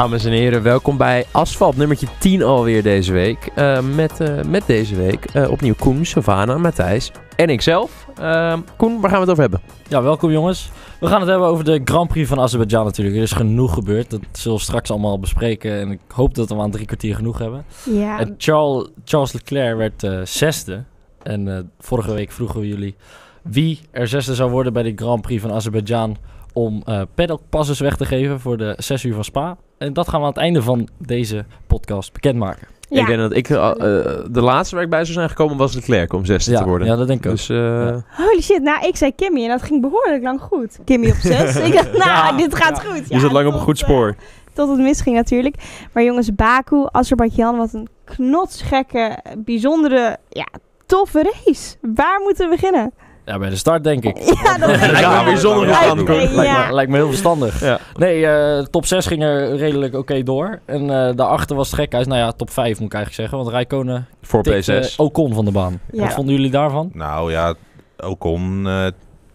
Dames en heren, welkom bij Asfalt nummertje 10 alweer deze week. Uh, met, uh, met deze week uh, opnieuw Koen, Savannah, Matthijs en ikzelf. Koen, waar gaan we het over hebben? Ja, welkom jongens. We gaan het hebben over de Grand Prix van Azerbeidzjan natuurlijk. Er is genoeg gebeurd. Dat zullen we straks allemaal bespreken. En ik hoop dat we aan drie kwartier genoeg hebben. Ja. En Charles, Charles Leclerc werd zesde. En vorige week vroegen we jullie wie er zesde zou worden bij de Grand Prix van Azerbeidzjan om uh, paddockpasses weg te geven voor de 6 uur van Spa. En dat gaan we aan het einde van deze podcast bekendmaken. Ja. Ik denk dat ik uh, de laatste waar ik bij zou zijn gekomen was Leclerc om zesde ja, te worden. Ja, dat denk ik dus, ook. Ja. Holy shit, nou ik zei Kimmy en dat ging behoorlijk lang goed. Kimmy op zes. ik dacht, nou dit gaat goed. Je zat lang op een goed spoor. tot het misging natuurlijk. Maar jongens, Baku, Azerbeidzjan, wat een knotsgekke, bijzondere, ja, toffe race. Waar moeten we beginnen? Ja, bij de start denk ik. Ja, dat lijkt me bijzonder verstandig. lijkt, me, lijkt me heel verstandig. Ja. Nee, uh, top 6 ging er redelijk oké okay door. En uh, daarachter was het gekhuis. Nou ja, top 5 moet ik eigenlijk zeggen. Want Rijkonen voor P6 uh, Ocon van de baan. Ja. Wat vonden jullie daarvan? Nou ja, Ocon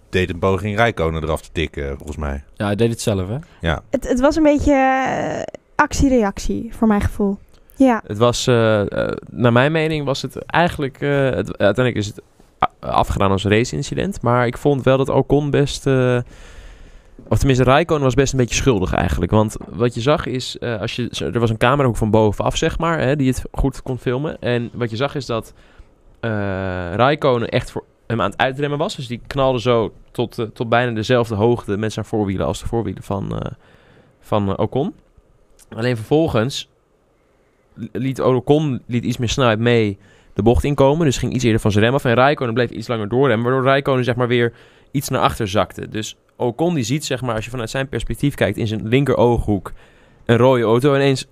deed een poging Rijkonen eraf te tikken, volgens mij. Ja, hij deed het zelf, hè? Ja. Het, het was een beetje actie-reactie, voor mijn gevoel. Ja. Het was, naar mijn mening, was het eigenlijk... Het, uiteindelijk is het afgedaan als race-incident. Maar ik vond wel dat Ocon best... Uh, of tenminste, Raikkonen was best een beetje schuldig eigenlijk. Want wat je zag is... Uh, als je, er was een camerahoek van bovenaf, zeg maar... Hè, die het goed kon filmen. En wat je zag is dat uh, Raikkonen echt voor hem aan het uitremmen was. Dus die knalde zo tot, tot bijna dezelfde hoogte met zijn voorwielen... als de voorwielen van, van Ocon. Alleen vervolgens liet Ocon liet iets meer snelheid mee de bocht inkomen. Dus ging iets eerder van zijn rem af. En Rijkonen bleef iets langer doorremmen. Waardoor Rijkonen zeg maar weer iets naar achter zakte. Dus Ocon die ziet zeg maar als je vanuit zijn perspectief kijkt in zijn linker ooghoek een rode auto ineens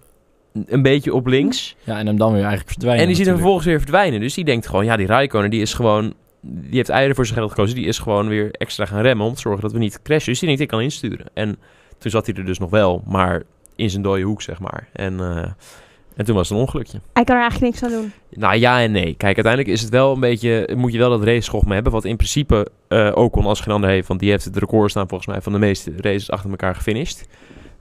een beetje op links. Ja, en hem dan weer eigenlijk verdwijnen. En die ziet hem vervolgens weer verdwijnen. Dus die denkt gewoon, ja die Rijkonen die is gewoon... Die heeft eieren voor zijn geld gekozen. Die is gewoon weer extra gaan remmen om te zorgen dat we niet crashen. Dus die denkt, ik kan insturen. En toen zat hij er dus nog wel, maar in zijn dode hoek zeg maar. En... Uh, en toen was het een ongelukje. Hij kan er eigenlijk niks aan doen. Nou ja en nee. Kijk, uiteindelijk is het wel een beetje. Moet je wel dat race-schogma hebben. Wat in principe uh, Ocon als geen ander heeft. Want die heeft het record staan volgens mij van de meeste races achter elkaar gefinished.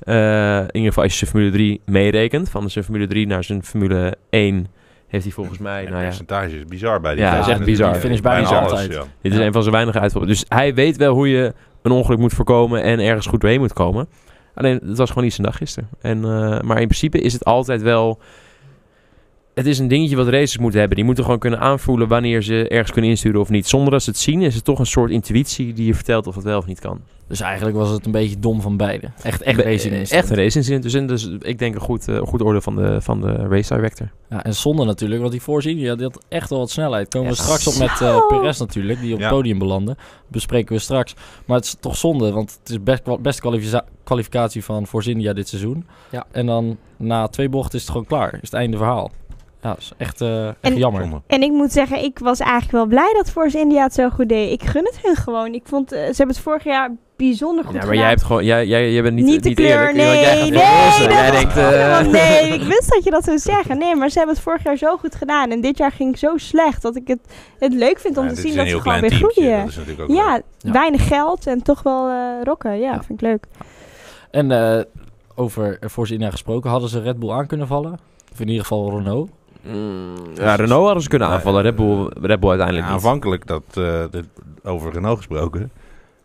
Uh, in ieder geval als je zijn Formule 3 meerekent. Van zijn Formule 3 naar zijn Formule 1 heeft hij volgens mij. Ja, nou ja, percentage is bizar bij die Ja, dat is echt bizar. Die finish bijna altijd. ja. dit is Ja. een van zijn weinige uitvallen. Dus hij weet wel hoe je een ongeluk moet voorkomen. En ergens goed doorheen moet komen. Alleen het was gewoon niet zijn dag gisteren. En, uh, maar in principe is het altijd wel het is een dingetje wat racers moeten hebben. Die moeten gewoon kunnen aanvoelen wanneer ze ergens kunnen insturen of niet. Zonder dat ze het zien, is het toch een soort intuïtie die je vertelt of het wel of niet kan. Dus eigenlijk was het een beetje dom van beide. Echt, echt Be- racing Echt incident. een race incident. Dus, en dus ik denk een goed, uh, goed oordeel van de, van de race director. Ja, en zonde natuurlijk, want die voorzien, ja, die had echt wel wat snelheid. Komen we straks op met eh Perez natuurlijk, die op Ja. het podium belanden. Bespreken we straks. Maar het is toch zonde, want het is best, best kwalifica- kwalificatie van Force India dit seizoen. Ja. En dan na twee bochten is het gewoon klaar. Is het einde verhaal. Ja, dat is echt, eh, echt En- jammer. En ik moet zeggen, ik was eigenlijk wel blij dat Force India het zo goed deed. Ik gun het hun gewoon. Ik vond, eh, ze hebben het vorig jaar bijzonder goed Ja, maar gedaan. jij, hebt gewoon, jij, jij, jij bent niet, niet de niet kleur, eerlijk. nee, jij gaat nee, dat Jij denkt, eh, nee, ik wist dat je dat zou zeggen. Nee, maar ze hebben het vorig jaar zo goed gedaan. En dit jaar ging het zo slecht dat ik het, het leuk vind om Ja, te zien dat ze gewoon klein weer groeien. Ja. Ja. weinig geld en toch wel eh, rocken. Ja, Ja. vind ik leuk. En eh, over Force India gesproken, hadden ze Red Bull aan kunnen vallen? Of in ieder geval Renault. Mm, ja, Renault hadden ze kunnen aanvallen. Red Bull, Red Bull uiteindelijk Ja, niet. aanvankelijk, dat, eh, dit- over Renault gesproken.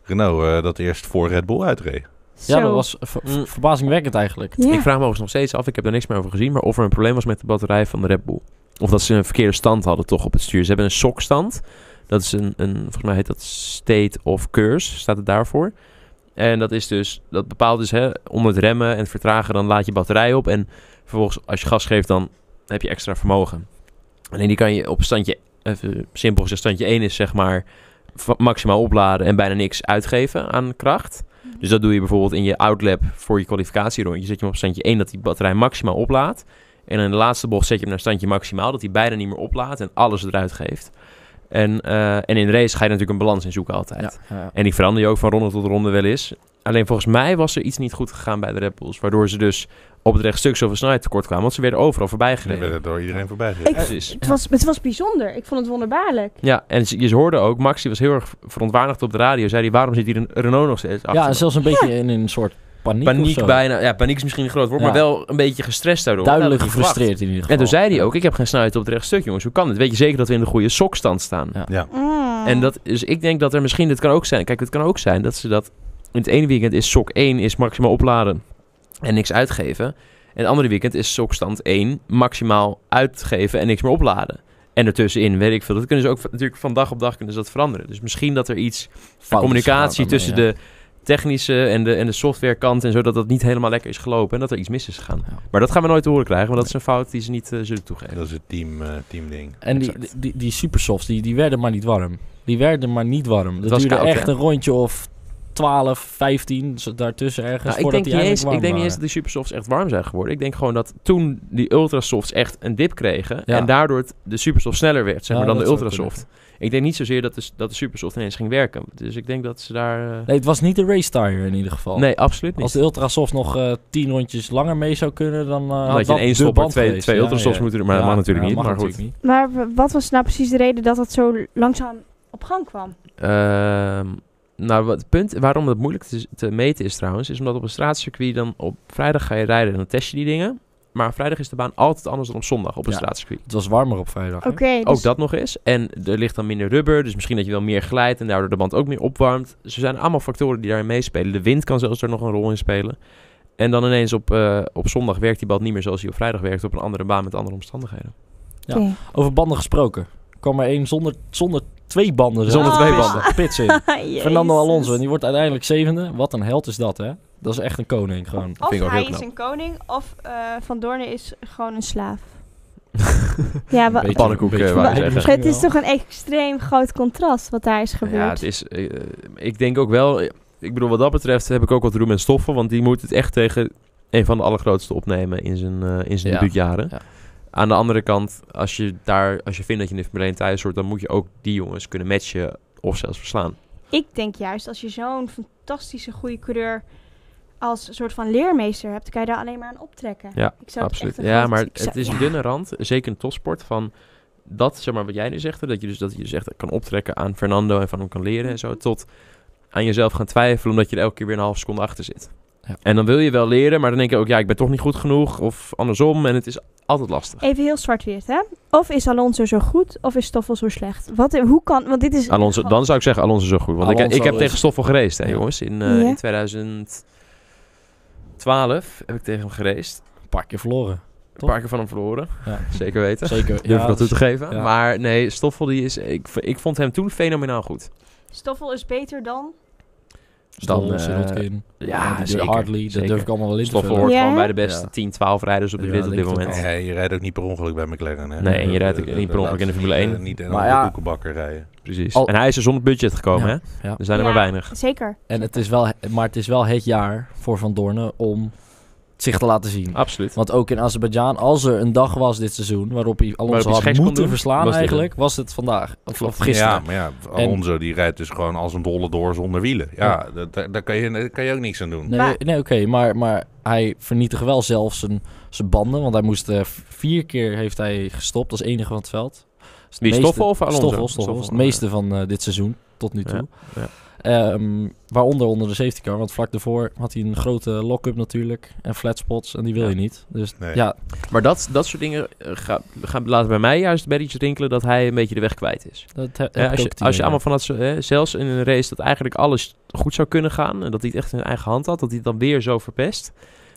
Renault eh, dat eerst voor Red Bull uitreed. Ja, Zo. dat was ver- Mm. verbazingwekkend eigenlijk. Ja. Ik vraag me overigens nog steeds af, ik heb er niks meer over gezien, maar of er een probleem was met de batterij van de Red Bull. Of dat ze een verkeerde stand hadden toch op het stuur. Ze hebben een SOC-stand. Dat is een, een, volgens mij heet dat State of Curse, staat het daarvoor. En dat is dus, dat bepaalt dus hè, om het remmen en het vertragen, dan laat je batterij op. En vervolgens, als je gas geeft, dan heb je extra vermogen. Alleen die kan je op standje, even simpel gezegd, standje 1 is zeg maar maximaal opladen en bijna niks uitgeven aan kracht. Dus dat doe je bijvoorbeeld in je outlap voor je kwalificatierondje. Zet je hem op standje 1 dat die batterij maximaal oplaadt. En in de laatste bocht zet je hem naar standje maximaal, dat hij bijna niet meer oplaadt en alles eruit geeft. En, eh, en in de race ga je natuurlijk een balans in zoeken altijd. Ja, ja. En die verander je ook van ronde tot ronde wel eens. Alleen volgens mij was er iets niet goed gegaan bij de Red Bulls. Waardoor ze dus op het rechtstuk zoveel snelheid tekort kwamen. Want ze werden overal voorbij gereden. werden door iedereen voorbij Ik- gereden. Precies. Het, was, het was bijzonder. Ik vond het wonderbaarlijk. Ja, en ze- je hoorde ook, Max die was heel erg verontwaardigd op de radio. Zei hij, waarom zit hier een Renault nog steeds achter? Ja, zelfs een beetje in een soort paniek of paniek bijna. Ja, paniek is misschien een groot woord, Ja. maar wel een beetje gestrest daardoor. Duidelijk gefrustreerd in ieder geval. En toen zei hij ook, ik heb geen snelheid op het recht stuk, jongens. Hoe kan dit? Weet je zeker dat we in de goede sokstand staan? Ja. Ja. Mm. En dat is, ik denk dat er misschien, dit kan ook zijn. Kijk, het kan ook zijn dat ze dat. In het ene weekend is sok 1 is maximaal opladen en niks uitgeven. En het andere weekend is sokstand 1 maximaal uitgeven en niks meer opladen. En ertussenin, weet ik veel. Dat kunnen ze ook natuurlijk van dag op dag kunnen ze dat veranderen. Dus misschien dat er iets is communicatie tussen de technische en de, en de softwarekant en zo, dat dat niet helemaal lekker is gelopen en dat er iets mis is gegaan. Ja. Maar dat gaan we nooit te horen krijgen, want dat is een fout die ze niet eh, zullen toegeven. Dat is het team, eh teamding. ja. En die, Exact. die, die supersofts, die, die werden maar niet warm. Die werden maar niet warm. Dat was duurde koud, echt een rondje of 12, 15, zo daartussen ergens. Nou, ik denk, die niet eens, ik denk niet eens dat die supersofts echt warm zijn geworden. Ik denk gewoon dat toen die ultrasofts echt een dip kregen... Ja. en daardoor het, de supersoft sneller werd, zeg Ja, maar, dan de dat ultrasoft. Ik denk niet zozeer dat de, dat de supersoft ineens ging werken. Dus ik denk dat ze daar... eh, Nee, het was niet de race tire in ieder geval. nee, absoluut niet. Als de Ultrasoft nog eh 10 rondjes langer mee zou kunnen, dan uh, Dan had je dat in één stopper twee, geweest. twee Ja, ultrasofts ja. moeten doen. Maar dat mag natuurlijk ja, niet. mag Maar goed. natuurlijk niet. Maar wat was nou precies de reden dat het zo langzaam op gang kwam? Nou, wat het punt waarom het moeilijk te, te meten is trouwens, is omdat op een straatcircuit dan op vrijdag ga je rijden en dan test je die dingen. Maar op vrijdag is de baan altijd anders dan op zondag op een Ja. straatcircuit. Het was warmer op vrijdag. Oké, dus Ook dat nog eens. En er ligt dan minder rubber, dus misschien dat je wel meer glijdt en daardoor de band ook meer opwarmt. Dus er zijn allemaal factoren die daarin meespelen. De wind kan zelfs er nog een rol in spelen. En dan ineens op, eh, op zondag werkt die band niet meer zoals hij op vrijdag werkt op een andere baan met andere omstandigheden. Ja. Over banden gesproken. Kwam er één zonder, zonder twee banden. Zonder twee banden. Pits in. Fernando Alonso. En die wordt uiteindelijk zevende. Wat een held is dat, hè? Dat is echt een koning, gewoon. Of vind ik ook hij heel is een koning, of eh, Van Doorne is gewoon een slaaf. ja, wa- Beetje- pannenkoek, beetje eh, wou zeggen. het is toch een extreem groot contrast wat daar is gebeurd. Ja, het is, eh, ik denk ook wel, ik bedoel wat dat betreft heb ik ook wat doen met Stoffen, want die moet het echt tegen een van de allergrootste opnemen in zijn, eh, in zijn Ja, debuutjaren. ja. Aan de andere kant, als je, daar, als je vindt dat je in de Formule 1 thuis hoort, dan moet je ook die jongens kunnen matchen of zelfs verslaan. Ik denk juist, als je zo'n fantastische goede coureur als een soort van leermeester hebt, kan je daar alleen maar aan optrekken. Ja, Ik zou het Absoluut. een Ja, maar zou- het is ja. een dunne rand, zeker in topsport, van dat, zeg maar wat jij nu zegt, dat je dus, dat je dus echt kan optrekken aan Fernando en van hem kan leren en zo, tot aan jezelf gaan twijfelen omdat je er elke keer weer een half seconde achter zit. Ja. En dan wil je wel leren, maar dan denk je ook, ja, ik ben toch niet goed genoeg, of andersom, en het is altijd lastig. Even heel zwart-wit, hè? Of is Alonso zo goed, of is Stoffel zo slecht? Wat, hoe kan, want dit is... Alonso, dan zou ik zeggen Alonso zo goed, want ik, Alonso ik heb is- tegen Stoffel gereisd, hè Ja. jongens, in, eh, Ja. in 2012 heb ik tegen hem gereisd. Een paar keer verloren. Een paar keer van hem verloren, Ja. zeker weten. Zeker. Durf ik dat toe te dus- geven. ja. Maar nee, Stoffel die is... Ik, ik vond hem toen fenomenaal goed. Stoffel is beter dan... Stroll, Dan, eh, ja, zeker, Hartley. Dat durf ik allemaal wel in te hoort Ja, gewoon bij de beste Ja. 10, 12 rijders op de Ja, grid op dit moment. Nee, je rijdt ook niet per ongeluk bij McLaren. Hè? Nee, en je rijdt ook niet per ongeluk in de Formule zich, 1. eh, Niet in ja. koekenbakker rijden. Precies. Al- En hij is er zonder budget gekomen, Ja. hè? Ja. Er zijn er Ja, maar weinig. Zeker. En het is wel, maar het is wel het jaar voor Van Doornen om zich te laten zien. Absoluut. Want ook in Azerbeidzjan, als er een dag was dit seizoen waarop hij Waarop Alonso hij had moeten doen, verslaan was eigenlijk, was het vandaag. Of, of gisteren. Ja, maar ja, Alonso die rijdt dus gewoon als een dolle door zonder wielen. Ja, dat- daar, daar kan, je, daar kan je ook niks aan doen. Nee, Maar- nee oké, maar, maar hij vernietigde wel zelf zijn, zijn banden. Want hij moest eh, vier keer heeft hij gestopt als enige van het veld. Het Wie, meeste- Stoffel of Alonso? Stoffel, Stoffel. Stoffel, Het meeste van eh, dit seizoen tot nu Ja, toe. ja. Ehm, waaronder onder de safety car. Want vlak daarvoor had hij een grote lock-up natuurlijk. En flat spots. En die wil Ja. je niet. Dus Nee. ja, Maar dat, dat soort dingen eh, ga- gaan laten bij mij juist belletje rinkelen dat hij een beetje de weg kwijt is. dat als je, als je allemaal van dat zelfs in een race dat eigenlijk alles goed zou kunnen gaan en dat hij het echt in zijn eigen hand had, dat hij het dan weer zo verpest.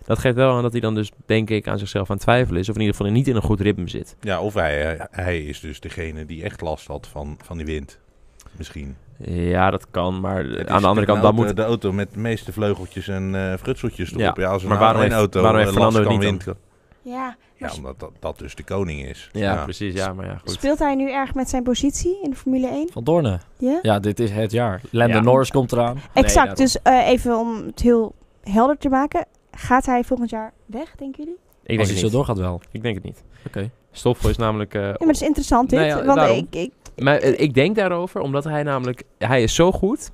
Dat geeft wel aan dat hij dan dus, denk ik, aan zichzelf aan het twijfelen is. Of in ieder geval niet in een goed ritme zit. Ja, of hij, eh, hij is dus degene die echt last had van, van die wind. Misschien. Ja, dat kan. Maar Het aan de andere kant, de dan auto, moet... de auto met de meeste vleugeltjes en eh frutseltjes erop. Ja, Ja, als maar nou waarom heeft- auto waarom heeft eh, Fernando kan het niet wind- Ja. Ja, omdat dat, dat dus de koning is. Ja, precies. Ja, maar ja, goed. Speelt hij nu erg met zijn positie in de Formule 1? Van Doornen. Ja? Ja, dit is het jaar. Lando Ja. Norris komt eraan. Exact. dus eh, even om het heel helder te maken. Gaat hij volgend jaar weg, denken jullie? Ik denk Als het hij niet. zo doorgaat wel. Ik denk het niet. Oké. Stoffel is namelijk... eh, Ja, maar dat is interessant dit. Nou ja, want daarom. ik, ik, Maar eh, ik denk daarover, omdat hij namelijk... Hij is zo goed.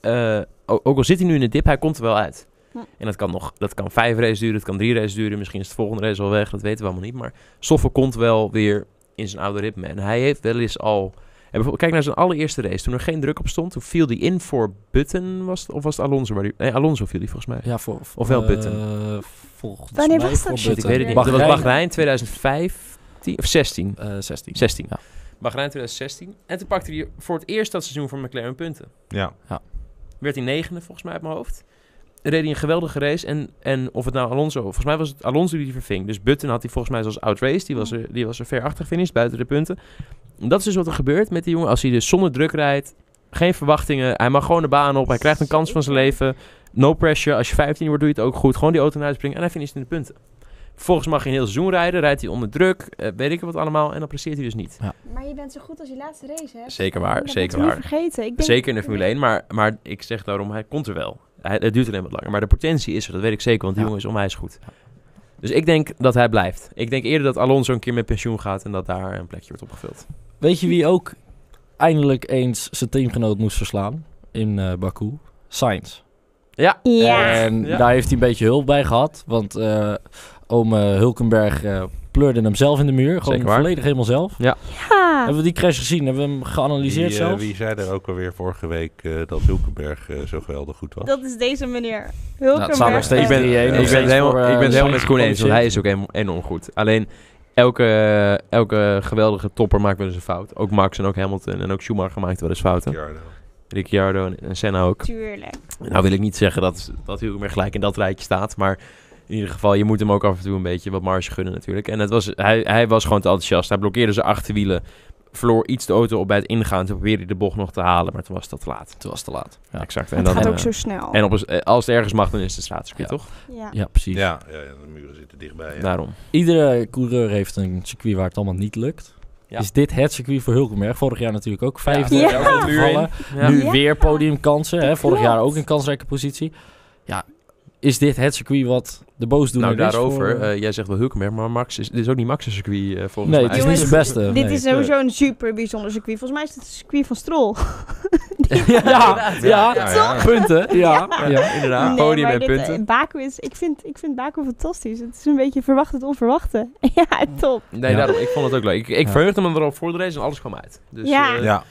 eh, ook al zit hij nu in de dip, hij komt er wel uit. Hm. En dat kan nog... Dat kan vijf races duren, dat kan drie races duren. Misschien is het volgende race al weg, dat weten we allemaal niet. Maar Stoffel komt wel weer in zijn oude ritme. En hij heeft wel eens al... bijvoorbeeld, kijk naar zijn allereerste race. Toen er geen druk op stond, toen viel hij in voor Button, was het, of was het Alonso? Waar die, nee, Alonso viel hij volgens mij. Ja, voor, Of wel eh, Button. volgens Wanneer mij was dat? Shit, ik weet het niet. Dat was Bahrein, Bahrein 2015 of 16. eh, 16. 16. Ja. Bahrein 2016. En toen pakte hij voor het eerst dat seizoen voor McLaren punten. Ja. Werd hij negende volgens mij uit mijn hoofd. Reed hij een geweldige race. En, en of het nou Alonso... Volgens mij was het Alonso die die verving. Dus Button had hij volgens mij zoals outrace. Die was er, die was er ver achter gefinished, buiten de punten. En dat is dus wat er gebeurt met die jongen. Als hij dus zonder druk rijdt. Geen verwachtingen. Hij mag gewoon de baan op. Hij krijgt een kans van zijn leven. No pressure. Als je 15 wordt, doe je het ook goed. Gewoon die auto naar huis brengen. En hij finisht in de punten. Vervolgens mag hij een heel seizoen rijden. Rijdt hij onder druk. eh, weet ik wat allemaal. En dan presteert hij dus niet. Maar je bent zo goed als je laatste race hebt. Zeker waar, Dat zeker waar. niet vergeten. Ik denk, Zeker in de Formule 1, maar, maar ik zeg daarom, hij komt er wel. Hij, het duurt alleen wat langer, maar de potentie is er, dat weet ik zeker, want die Ja. jongen is onwijs goed. Dus ik denk dat hij blijft. Ik denk eerder dat Alonso een keer met pensioen gaat en dat daar een plekje wordt opgevuld. Weet je wie ook eindelijk eens zijn teamgenoot moest verslaan in eh Baku? Sainz. Ja, Ja. En Ja. daar heeft hij een beetje hulp bij gehad. Want eh oom eh, Hulkenberg eh, pleurde hem zelf in de muur. Gewoon Zeker waar. volledig helemaal zelf. ja. Hebben we die crash gezien? Hebben we hem geanalyseerd Wie, eh, zelf? wie zei er ook alweer vorige week eh, dat Hulkenberg eh, zo geweldig goed was? Dat is deze meneer. Nou, Hulkenberg. ik ben, 3-1, ik nog ben steeds het helemaal, voor, ik ben het helemaal met Koen eens, want hij is ook enorm, goed. Alleen elke, elke geweldige topper maakt wel eens een fout. Ook Max en ook Hamilton en ook Schumacher maakt wel eens fouten. Ricciardo. Ricciardo en, en Senna ook. Tuurlijk. Nou wil ik niet zeggen dat, dat Hulkenberg gelijk in dat rijtje staat, maar in ieder geval, je moet hem ook af en toe een beetje wat marge gunnen natuurlijk. En het was, hij, hij was gewoon te enthousiast. Hij blokkeerde zijn achterwielen, verloor iets de auto op bij het ingaan. Toen probeerde hij de bocht nog te halen, maar toen was dat te laat. Toen was het te laat. Ja, Exact. En Het dan, gaat eh, ook zo snel. en op, een- eh, als het ergens mag, dan is het straatcircuit, Ja. toch? ja. ja precies. Ja, ja, ja, de muren zitten dichtbij. Ja. Daarom. Iedere coureur heeft een circuit waar het allemaal niet lukt. Ja. Is dit het circuit voor Hulkenberg? Vorig jaar natuurlijk ook vijfde. Ja. Nu Ja. weer podiumkansen. Hè? Vorig jaar ook een kansrijke positie. Ja, is dit het circuit wat de boosdoener Nou, is? daarover. voor- eh, jij zegt wel Hulkenberg, maar Max is, dit is ook niet Max's circuit eh, volgens Nee, mij. het is niet zijn beste. Dit nee. is sowieso een super bijzonder circuit. Volgens mij is het het circuit van Strol. ja, ja, ja, Ja, ja. punten. Ja, ja. inderdaad. Nee, Podium maar en dit, punten. eh, Baku is, ik vind, ik vind Baku fantastisch. Het is een beetje verwacht het onverwachte. ja, top. Nee, Ja. daarom. Ik vond het ook leuk. Ik, ik Ja. verheugde me erop voor de race en alles kwam uit. Dus, Ja. eh, Ja.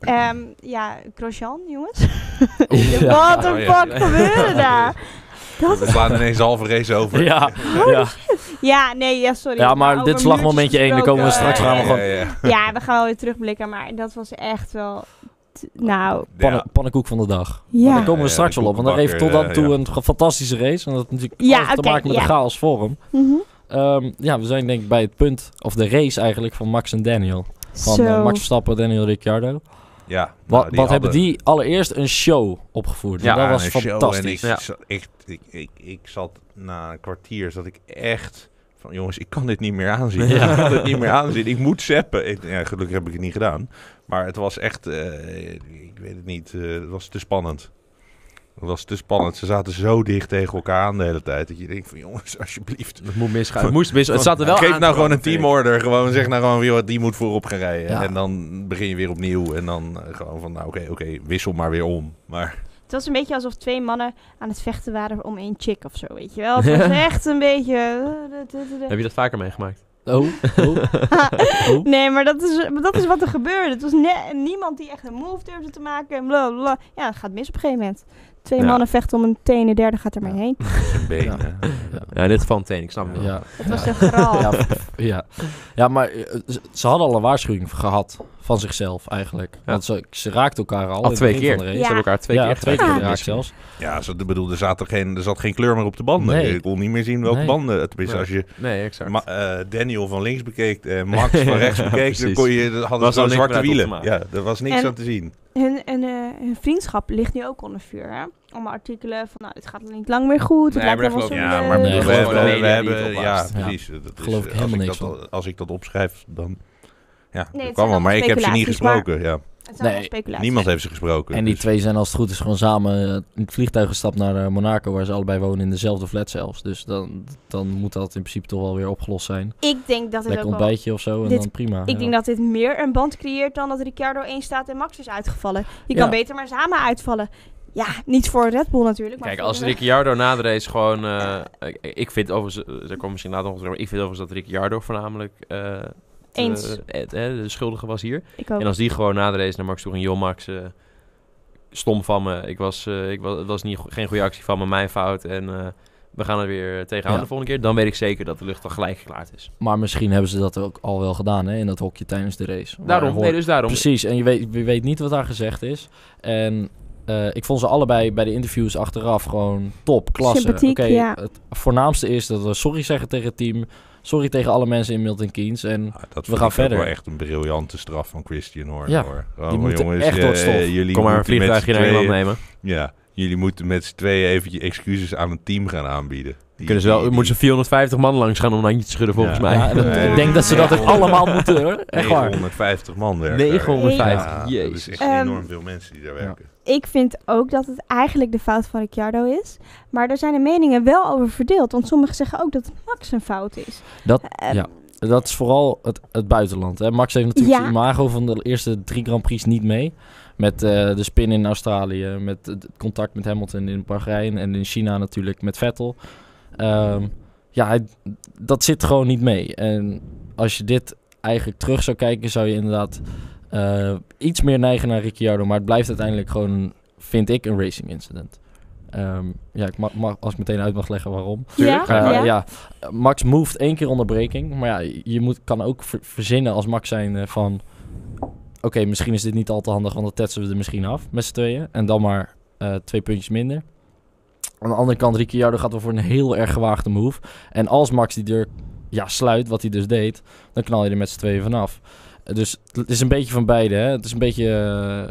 Ehm, ja, Grosjean, jongens. Wat een Oh, fuck gebeurde daar? Dat We slaan ineens de halve race over. Ja, ja. Ja, nee, ja, sorry. ja, maar dit is slagmomentje 1. Dan komen we straks we Ja, gewoon ja, ja. Ja, we gaan wel weer terugblikken, maar dat was echt wel... Nou, pannen- pannenkoek van de dag. Maar ja. daar komen we Ja, straks wel op. Want daar heeft tot dan toe eh, een fantastische race. En dat heeft natuurlijk alles te oké, maken met ja. de chaos voor hem. Mhm. Ehm, ja, we zijn denk ik bij het punt, of de race eigenlijk, van Max en Daniel. Van eh, Max Verstappen, Daniel Ricciardo. Ja, Wat, nou, wat hebben die allereerst een show opgevoerd? Ja, dat was een show fantastisch. En ik, Ja. zat echt, ik, ik, ik zat na een kwartier, zat ik echt van jongens, ik kan dit niet meer aanzien. Ja. Ik kan dit niet meer aanzien. Ik moet zeppen. Ik, ja, gelukkig heb ik het niet gedaan. Maar het was echt, eh, ik weet het niet, eh, het was te spannend. Het was te spannend. Ze zaten zo dicht tegen elkaar aan de hele tijd. Dat je denkt van jongens, alsjeblieft. Het moet misgaan. Het moest misgaan. Het zat er wel Geef aan nou gewoon een teamorder. Gewoon zeg nou gewoon, joh, die moet voorop gaan rijden. Ja. En dan begin je weer opnieuw. En dan eh, gewoon van, nou oké, oké, wissel maar weer om. Maar Het was een beetje alsof twee mannen aan het vechten waren om één chick of zo, weet je wel. Het was echt een beetje... eh, Heb je dat vaker meegemaakt? Oh, oh, oh. Nee, maar dat is, maar dat is wat er gebeurde. Het was niemand die echt een move durfde te maken. En bla, bla, bla. Ja, het gaat mis op een gegeven moment. Twee Ja. mannen vechten om een teen, de derde gaat er maar Ja. heen. zijn been. Ja. Ja, in dit geval een teen. Ik snap het wel. Ja. Het was een graal. Ja, ja. ja, maar eh, ze hadden al een waarschuwing gehad van zichzelf eigenlijk. Want ze, ze raakten elkaar al. het twee keer. van de Ze race. Ja. hebben elkaar twee ja, keer twee geraakt. keer Ja. geraakt zelfs. Ja, ze, bedoel, er, zat er, geen, er zat geen kleur meer op de banden. Nee. Ik kon niet meer zien welke Nee. banden. Tenminste, Nee. als je Nee, exact. Ma- eh, Daniel van links bekeek en Max van rechts bekeek, dan kon je, hadden Was ze zwarte wielen. Ja, er was niks En- aan te zien. Hun, hun, eh, hun vriendschap ligt nu ook onder vuur, hè? Allemaal artikelen van, nou, dit gaat niet lang meer goed. Het Nee, lijkt maar wel zo... Ja, maar Nee, we, hebben, het ja, precies. Dat is, Geloof ik helemaal ik niks dat, Als ik dat opschrijf, dan... Ja, dat zijn kan wel, maar ik heb ze niet maar- gesproken. Ja. Het zijn Nee. Niemand heeft ze gesproken. En die dus- twee zijn als het goed is gewoon samen eh, in het vliegtuig gestapt naar eh, Monaco, waar ze allebei wonen in dezelfde flat zelfs. Dus dan, dan moet dat in principe toch wel weer opgelost zijn. Ik denk dat het Lekker ook wel... ontbijtje of zo en Dit- dan prima. Ik ja. denk dat dit meer een band creëert dan dat Ricciardo 1 staat en Max is uitgevallen. Je Ja. kan beter maar samen uitvallen. Ja, niet voor Red Bull natuurlijk. Maar Kijk, als Ricciardo na de race gewoon... eh, ik- ik vind overigens... Er komt misschien later nog terug. maar Ik vind overigens dat Ricciardo voornamelijk... eh, Eens. eh, Ed, hè, de schuldige was hier. Ik ook. En als die gewoon na de race naar Max toe ging, joh Max, eh, stom van me. Ik was, eh, ik was, het was niet, geen goede actie van me, mijn fout. En eh, we gaan er weer tegenaan Ja. de volgende keer. Dan weet ik zeker dat de lucht al gelijk geklaard is. Maar misschien hebben ze dat ook al wel gedaan hè, in dat hokje tijdens de race. Daarom, hoort- nee, dus daarom. Precies, en je weet, je weet niet wat daar gezegd is. En eh, ik vond ze allebei bij de interviews achteraf gewoon top, klasse. Sympathiek, Oké, ja. Het voornaamste is dat we sorry zeggen tegen het team. Sorry tegen alle mensen in Milton Keynes. En Nou, dat We vind gaan ik ook verder. wel echt een briljante straf van Christian Horner. Ja, hoor. die Gewoon, moeten jongens, echt het stof. jullie Kom maar een moeten met vliegtuigje naar tweeën- nemen. Ja, jullie moeten met z'n tweeën even je excuses aan het team gaan aanbieden. Die- Kunnen ze wel, die- moeten ze 450 man langs gaan om een handje te schudden volgens Ja. mij. ja, en dat- Nee, ik denk dat ze dat ook allemaal moeten hoor. Echt waar. 950 man werken. 950, Ja, dat is jezus. echt Ehm, enorm veel mensen die daar werken. Ik vind ook dat het eigenlijk de fout van Ricciardo is. Maar daar zijn de meningen wel over verdeeld. Want sommigen zeggen ook dat het Max een fout is. Dat, Eh, ja. Dat is vooral het, het buitenland. Hè. Max heeft natuurlijk Ja. zijn imago van de eerste drie Grand Prix niet mee. Met eh, de spin in Australië, met het contact met Hamilton in Bahrein en in China natuurlijk met Vettel. Ehm, ja, dat zit gewoon niet mee. En als je dit eigenlijk terug zou kijken, zou je inderdaad eh, iets meer neigen naar Ricciardo. Maar het blijft uiteindelijk gewoon, vind ik, een racing incident. Ehm, ja, ik mag, mag, als ik meteen uit mag leggen waarom. Tuurlijk, Ja, Eh, ja. ja. Max moved één keer onderbreking. Maar ja, je moet, kan ook ver- verzinnen als Max zijn eh, van... Oké, misschien is dit niet al te handig, want dan tetsen we er misschien af met z'n tweeën. En dan maar eh, twee puntjes minder. Aan de andere kant, Ricciardo gaat wel voor een heel erg gewaagde move. En als Max die deur ja, sluit, wat hij dus deed, dan knal je er met z'n tweeën vanaf. Dus het is een beetje van beide. Hè? Het is een beetje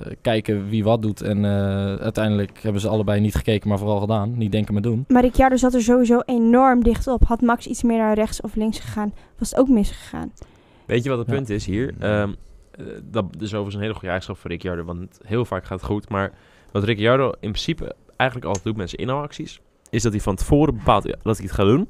eh, kijken wie wat doet. En eh, uiteindelijk hebben ze allebei niet gekeken, maar vooral gedaan. Niet denken, maar doen. Maar Ricciardo zat er sowieso enorm dicht op. Had Max iets meer naar rechts of links gegaan, was het ook misgegaan. Weet je wat het Ja. punt is hier? Ehm, eh, dat is overigens een hele goede eigenschap voor Ricciardo, want heel vaak gaat het goed. Maar wat Ricciardo in principe eigenlijk altijd doet met zijn inhaalacties, is dat hij van tevoren bepaalt dat hij het gaat doen.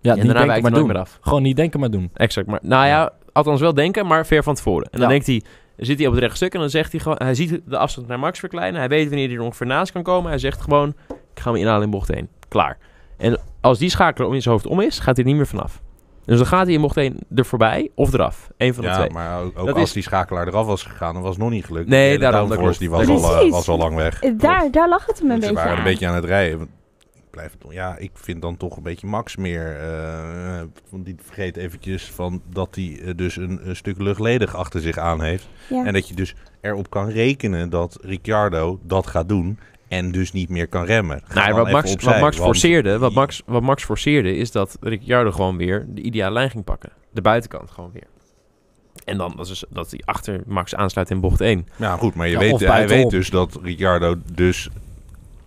Ja, en niet daarna denken, maar doen. meer af. Gewoon niet denken, maar doen. Exact. Maar, nou ja, althans wel denken, maar ver van tevoren. En dan denkt hij, zit hij op het rechtstuk en dan zegt hij gewoon, hij ziet de afstand naar Max verkleinen. Hij weet wanneer hij er ongeveer naast kan komen. Hij zegt gewoon, ik ga hem inhalen in bocht 1. Klaar. En als die schakel om in zijn hoofd om is, gaat hij niet meer vanaf. Dus dan gaat hij bocht 1 er voorbij of eraf. Eén van de Ja, twee. maar ook, als is- die schakelaar eraf was gegaan, dan was het nog niet gelukt. Nee, daarom, dat downforce, die was al, eh, was al lang weg. Eh, Daar, daar lag het hem een Dus ze beetje waren aan. een beetje aan het rijden. Ik blijf het, ja, ik vind dan toch een beetje Max meer. eh, want die vergeet eventjes van dat hij dus een, een stuk luchtledig achter zich aan heeft. Ja. En dat je dus erop kan rekenen dat Ricciardo dat gaat doen. En dus niet meer kan remmen. Nou, wat Max, opzij, wat Max want- forceerde, wat Max, wat Max forceerde, is dat Ricciardo gewoon weer de ideale lijn ging pakken. De buitenkant gewoon weer. En dan dat is dat hij achter Max aansluit in bocht 1. Ja, goed, maar je Ja, weet, hij weet dus dat Ricciardo dus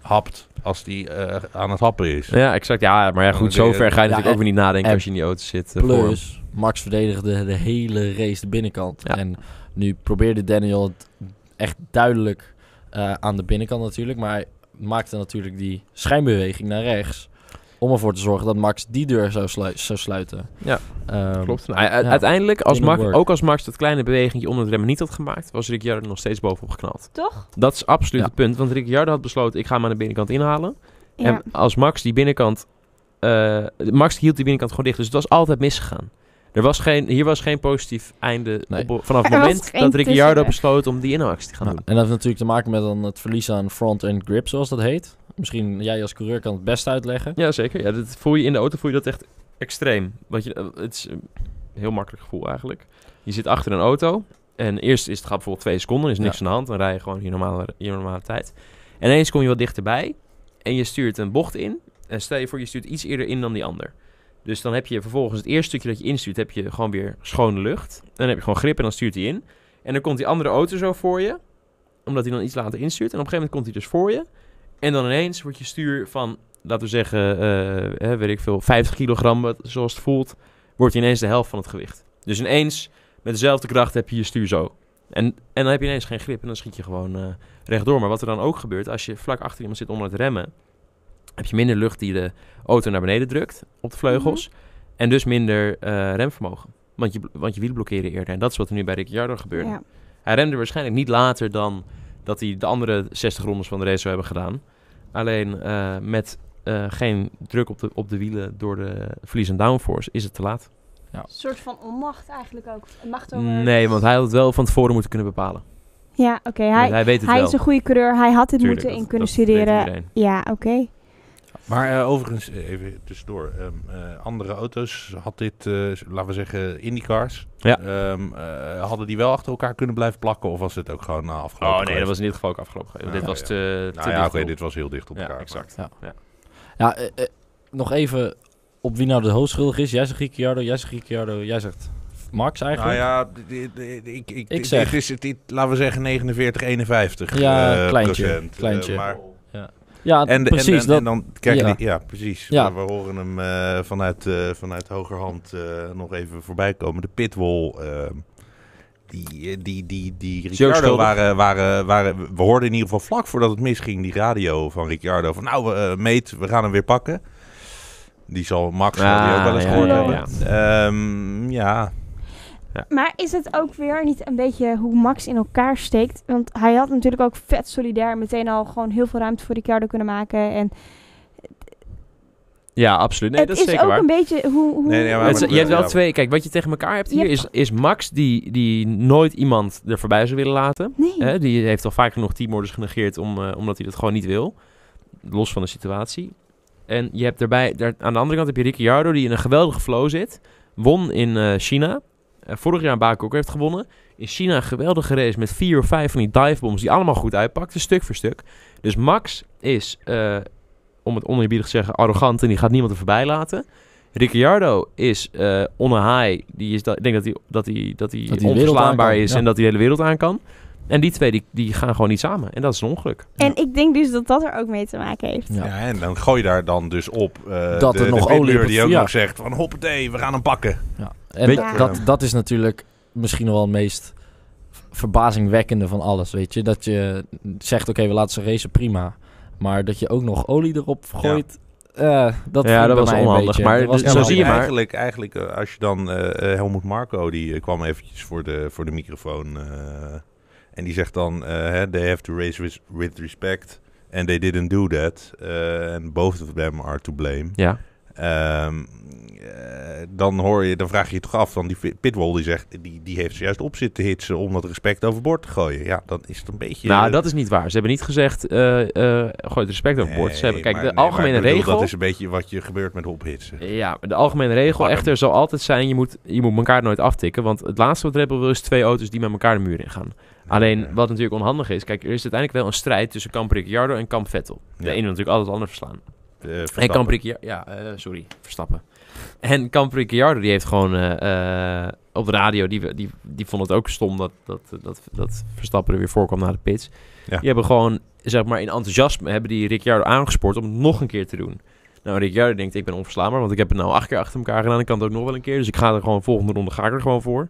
hapt als hij eh, aan het happen is. Ja, exact. Ja, maar ja, goed, zover ga je Ja, natuurlijk ook weer niet nadenken en als je in die auto zit. eh, voor. Plus, Max verdedigde de hele race de binnenkant. Ja. En nu probeerde Daniel het echt duidelijk eh, aan de binnenkant natuurlijk. Maar hij maakte natuurlijk die schijnbeweging naar rechts. Om ervoor te zorgen dat Max die deur zou, slu- zou sluiten. Ja, Ehm, Klopt. Nou, ja. Uiteindelijk, als Max, ook als Max dat kleine bewegingje onder het remmen niet had gemaakt, was Ricciardo nog steeds bovenop geknald. Toch? Dat is absoluut Ja. het punt, want Ricciardo had besloten, ik ga hem aan de binnenkant inhalen. Ja. En als Max die binnenkant... eh, Max hield die binnenkant gewoon dicht, dus het was altijd misgegaan. Er was geen, hier was geen positief einde Nee. op, vanaf het moment dat Ricciardo besloot om die inhaalactie te gaan nou, doen. en dat heeft natuurlijk te maken met dan het verlies aan front-end grip, zoals dat heet. Misschien jij als coureur kan het best uitleggen. Ja, zeker. Ja, dat voel je in de auto voel je dat echt extreem. Want je, eh, het is een heel makkelijk gevoel eigenlijk. Je zit achter een auto en eerst is het gaat bijvoorbeeld twee seconden, is niks Ja. aan de hand, dan rij je gewoon je normale, je normale tijd. En ineens kom je wat dichterbij en je stuurt een bocht in. En stel je voor, je stuurt iets eerder in dan die ander. Dus dan heb je vervolgens het eerste stukje dat je instuurt, heb je gewoon weer schone lucht. Dan heb je gewoon grip en dan stuurt hij in. En dan komt die andere auto zo voor je, omdat hij dan iets later instuurt. En op een gegeven moment komt hij dus voor je. En dan ineens wordt je stuur van, laten we zeggen, eh, hè, weet ik veel, 50 kilogram, zoals het voelt, wordt ineens de helft van het gewicht. Dus ineens, met dezelfde kracht, heb je je stuur zo. En, en dan heb je ineens geen grip en dan schiet je gewoon eh, rechtdoor. Maar wat er dan ook gebeurt, als je vlak achter iemand zit onder het remmen, heb je minder lucht die de auto naar beneden drukt op de vleugels. En dus minder eh, remvermogen. Want je, want je wielen blokkeren eerder. En dat is wat er nu bij Ricciardo gebeurde. Ja. Hij remde waarschijnlijk niet later dan dat hij de andere 60 rondes van de race zou hebben gedaan. Alleen eh, met eh, geen druk op de, op de wielen door de verlies en downforce is het te laat. Een soort van onmacht eigenlijk ook. Macht over... Nee, want hij had het wel van tevoren moeten kunnen bepalen. Ja, oké. Hij, Hij, hij weet het hij wel. is een goede coureur. Hij had dit Tuurlijk, moeten in kunnen dat studeren. Ja, oké. Maar eh, overigens, eh, even tussendoor. ehm, eh, andere auto's had dit, eh, laten we zeggen, IndyCars. Ja. Ehm, eh, hadden die wel achter elkaar kunnen blijven plakken? Of was het ook gewoon uh, afgelopen? Oh nee, dat was in dit geval ook afgelopen. Ja, dit was ja. te, te Nou ja, dicht oké, dit was heel dicht op Ja, elkaar. exact. Ja. Ja. Ja, nog even op wie nou de hoofdschuldig is. Jij zegt Ricciardo, jij zegt Ricciardo, jij zegt Max Nou eigenlijk. ja, d- d- ik, ik, Ik zeg- dit is het, dit- laten we zeggen 49, 51 Ja, eh, kleintje, procent. Kleintje. maar, Ja, en, precies. en, en, dat, en dan ja. die- ja, precies. Ja. We, we horen hem eh, vanuit, eh, vanuit hogerhand eh, nog even voorbij komen. De pitwall, die, die, die, die Ricciardo waren, waren, waren... We hoorden in ieder geval vlak voordat het misging, die radio van Ricciardo. Van nou, meet, we gaan hem weer pakken. Die zal Max die ook wel eens gehoord hebben. ja. Ehm, ja, Maar is het ook weer niet een beetje hoe Max in elkaar steekt? Want hij had natuurlijk ook vet solidair meteen al gewoon heel veel ruimte voor Ricciardo kunnen maken. En Ja, absoluut. Nee, het dat is is zeker ook waar. een beetje hoe... hoe Nee, nee, maar- Het is- je hebt wel twee. Kijk, wat je tegen elkaar hebt hier hebt is, is Max die, die nooit iemand er voorbij zou willen laten. Nee. Die heeft al vaak genoeg teamorders genegeerd om, eh, omdat hij dat gewoon niet wil. Los van de situatie. En je hebt daarbij, daar, aan de andere kant heb je Ricciardo die in een geweldige flow zit. Won in eh, China. Eh, vorig jaar in Baku ook heeft gewonnen. In China een geweldige race met vier of vijf van die divebombs die allemaal goed uitpakten, stuk voor stuk. Dus Max is, eh, om het oneerbiedig te zeggen, arrogant en die gaat niemand er voorbij laten. Ricciardo is eh on a high. Die is dat, ik denk dat hij, dat hij, dat hij onverslaanbaar is ja. en dat hij de hele wereld aan kan. En die twee die, die gaan gewoon niet samen. En dat is een ongeluk. En ik denk dus dat dat er ook mee te maken heeft. Ja. Ja, en dan gooi je daar dan dus op eh, Dat de, er nog de olie die het- ook ja. nog zegt van hoppatee, we gaan hem pakken. Ja. En Weet- Ja. dat, dat is natuurlijk misschien nog wel het meest verbazingwekkende van alles, weet je. Dat je zegt, oké, we laten ze racen, prima. Maar dat je ook nog olie erop gooit, eh, dat Ja, dat bij was mij een onhandig, beetje- maar dat was dus- niet zo zie je handig. maar. Eigenlijk, eigenlijk eh, als je dan eh, eh, Helmoet Marco, die eh, kwam eventjes voor de, voor de microfoon. eh, en die zegt dan, eh, hè, they have to race with, with respect. And they didn't do that. eh, and both of them are to blame. Ja. Ehm, eh, dan hoor je, dan vraag je je toch af, dan die Pi- Pitwall die zegt, die, die heeft zojuist op zitten hitsen om dat respect overboord te gooien. Ja, dan is het een beetje... Nou, dat is niet waar. Ze hebben niet gezegd, eh eh gooi het respect overboord. Ze hebben, kijk, maar- de nee, algemene bedoel, regel... Dat is een beetje wat je gebeurt met ophitsen. Ja, de algemene regel echter zal altijd zijn, je moet, je moet elkaar nooit aftikken. Want het laatste wat Red Bull wil is twee auto's die met elkaar de muur ingaan. Alleen, Ja. wat natuurlijk onhandig is, kijk, er is uiteindelijk wel een strijd tussen Camp Ricciardo en Camp Vettel. De Ja. ene wil natuurlijk altijd de ander verslaan. Eh, En. Camp Ricciardo, ja, eh, sorry, Verstappen. En Camp Ricciardo, die heeft gewoon eh, eh, op de radio, die, die, die vond het ook stom dat, dat, dat, dat Verstappen er weer voorkwam na de pits. Ja. Die hebben gewoon, zeg maar, in enthousiasme hebben die Ricciardo aangespoord om het nog een keer te doen. Nou, Ricciardo denkt, ik ben onverslaanbaar, want ik heb het nou acht keer achter elkaar gedaan. Ik kan het ook nog wel een keer, dus ik ga er gewoon volgende ronde ga ik er gewoon voor.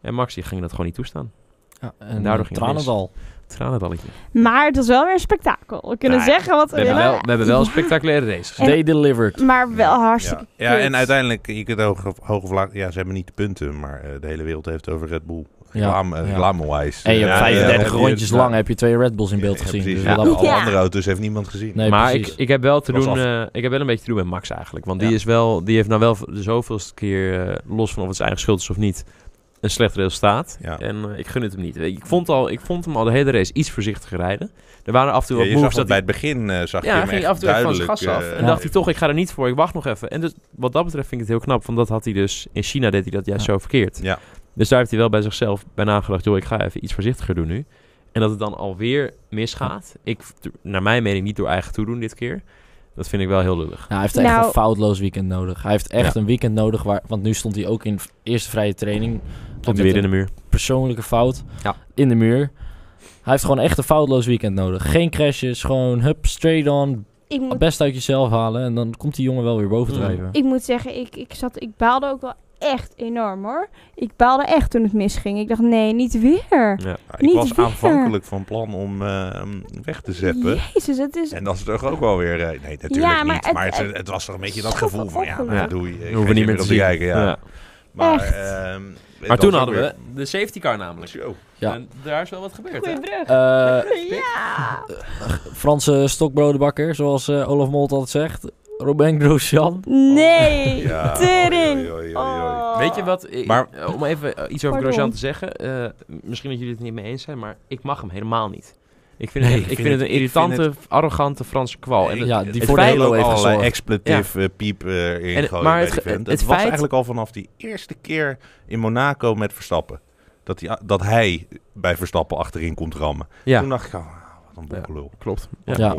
En Max, die ging dat gewoon niet toestaan. Ja, en daardoor daardoor ging het Tranendalletje. Maar het was wel weer een spektakel. We kunnen Nou ja, zeggen wat we, We hebben willen. wel, we hebben wel een Ja, spectaculaire race gezien. They delivered. Maar wel hartstikke Ja, en uiteindelijk, je kunt hoge, hoge vlak, ja, ze hebben niet de punten, maar eh, de hele wereld heeft over Red Bull. Ja, Reclame, ja. reclame-wise. En je hebt Ja, 35 ja, rondjes lang heb je twee Red Bulls in beeld ja, gezien. precies. Dus Ja, Alle Ja. andere auto's heeft niemand gezien. Nee, maar ik, ik heb wel te doen. eh, ik heb wel een beetje te doen met Max eigenlijk. Want die is wel. Die heeft nou wel de zoveelste keer. eh, los van of het zijn eigen schuld is of niet. Een slecht resultaat. Ja. En eh, ik gun het hem niet. Ik vond, al, ik vond hem al de hele race iets voorzichtiger rijden. Er waren af en toe Ja, wat je zag moves dat bij hij. het begin eh, zag je Ja, hem hij ging echt af en toe van zijn gas af. eh, en dacht hij toch, ik ga er niet voor. Ik wacht nog even. En dus, wat dat betreft vind ik het heel knap. Want dat had hij dus. In China deed hij dat juist Ja. zo verkeerd. Ja. Dus daar heeft hij wel bij zichzelf bij nagedacht. Joh, ik ga even iets voorzichtiger doen nu. En dat het dan alweer misgaat. Ik, naar mijn mening niet door eigen toedoen dit keer. Dat vind ik wel heel lullig. Ja, hij heeft echt Nou- een foutloos weekend nodig. Hij heeft echt Ja. een weekend nodig, waar, want nu stond hij ook in eerste vrije training. Tot met hij weer in de muur. persoonlijke fout Ja. in de muur. Hij heeft gewoon echt een foutloos weekend nodig. Geen crashes, gewoon hup, straight on, ik, moet, best uit jezelf halen. En dan komt die jongen wel weer boven Mm. drijven. ik moet zeggen, ik, ik, zat, ik baalde ook wel echt enorm hoor. Ik baalde echt toen het misging. Ik dacht, nee, niet weer. Ja. Ik Niet was weer. aanvankelijk van plan om eh, hem weg te zeppen. Jezus, het is... En dat is toch ook wel weer... eh, nee, natuurlijk Ja, maar niet. het- maar het, het- het was toch een beetje dat gevoel van... Ja, ongeluk. nou, doei. Ik ga hoeven we niet meer te zien. kijken. Ja. Ja. Maar, Echt. ehm, Maar toen hadden weer- we de safety car namelijk. Zo. Ja. En daar is wel wat gebeurd? Goeie brug. Eh, ja. Franse stokbrodenbakker, zoals eh, Olaf Molt altijd zegt. Robin Grosjean. Nee, Ja, tering. oei, oei, oei, oei. Oh. Weet je wat? ik- Maar- eh, om even eh, iets over Pardon. Grosjean te zeggen. eh, misschien dat jullie het niet mee eens zijn, maar ik mag hem helemaal niet. Ik vind, Nee, het, ik vind vind het- een irritante, arrogante Franse kwal. En het- Ja, die voor heeft allerlei gezorgd. expletive eh, piep eh erin En- gooien maar bij het die het Het, was feit- eigenlijk al vanaf die eerste keer in Monaco met Verstappen. Dat, hij dat hij bij Verstappen achterin komt rammen. ja, Toen dacht ik, oh, bokkelul. klopt. Ja.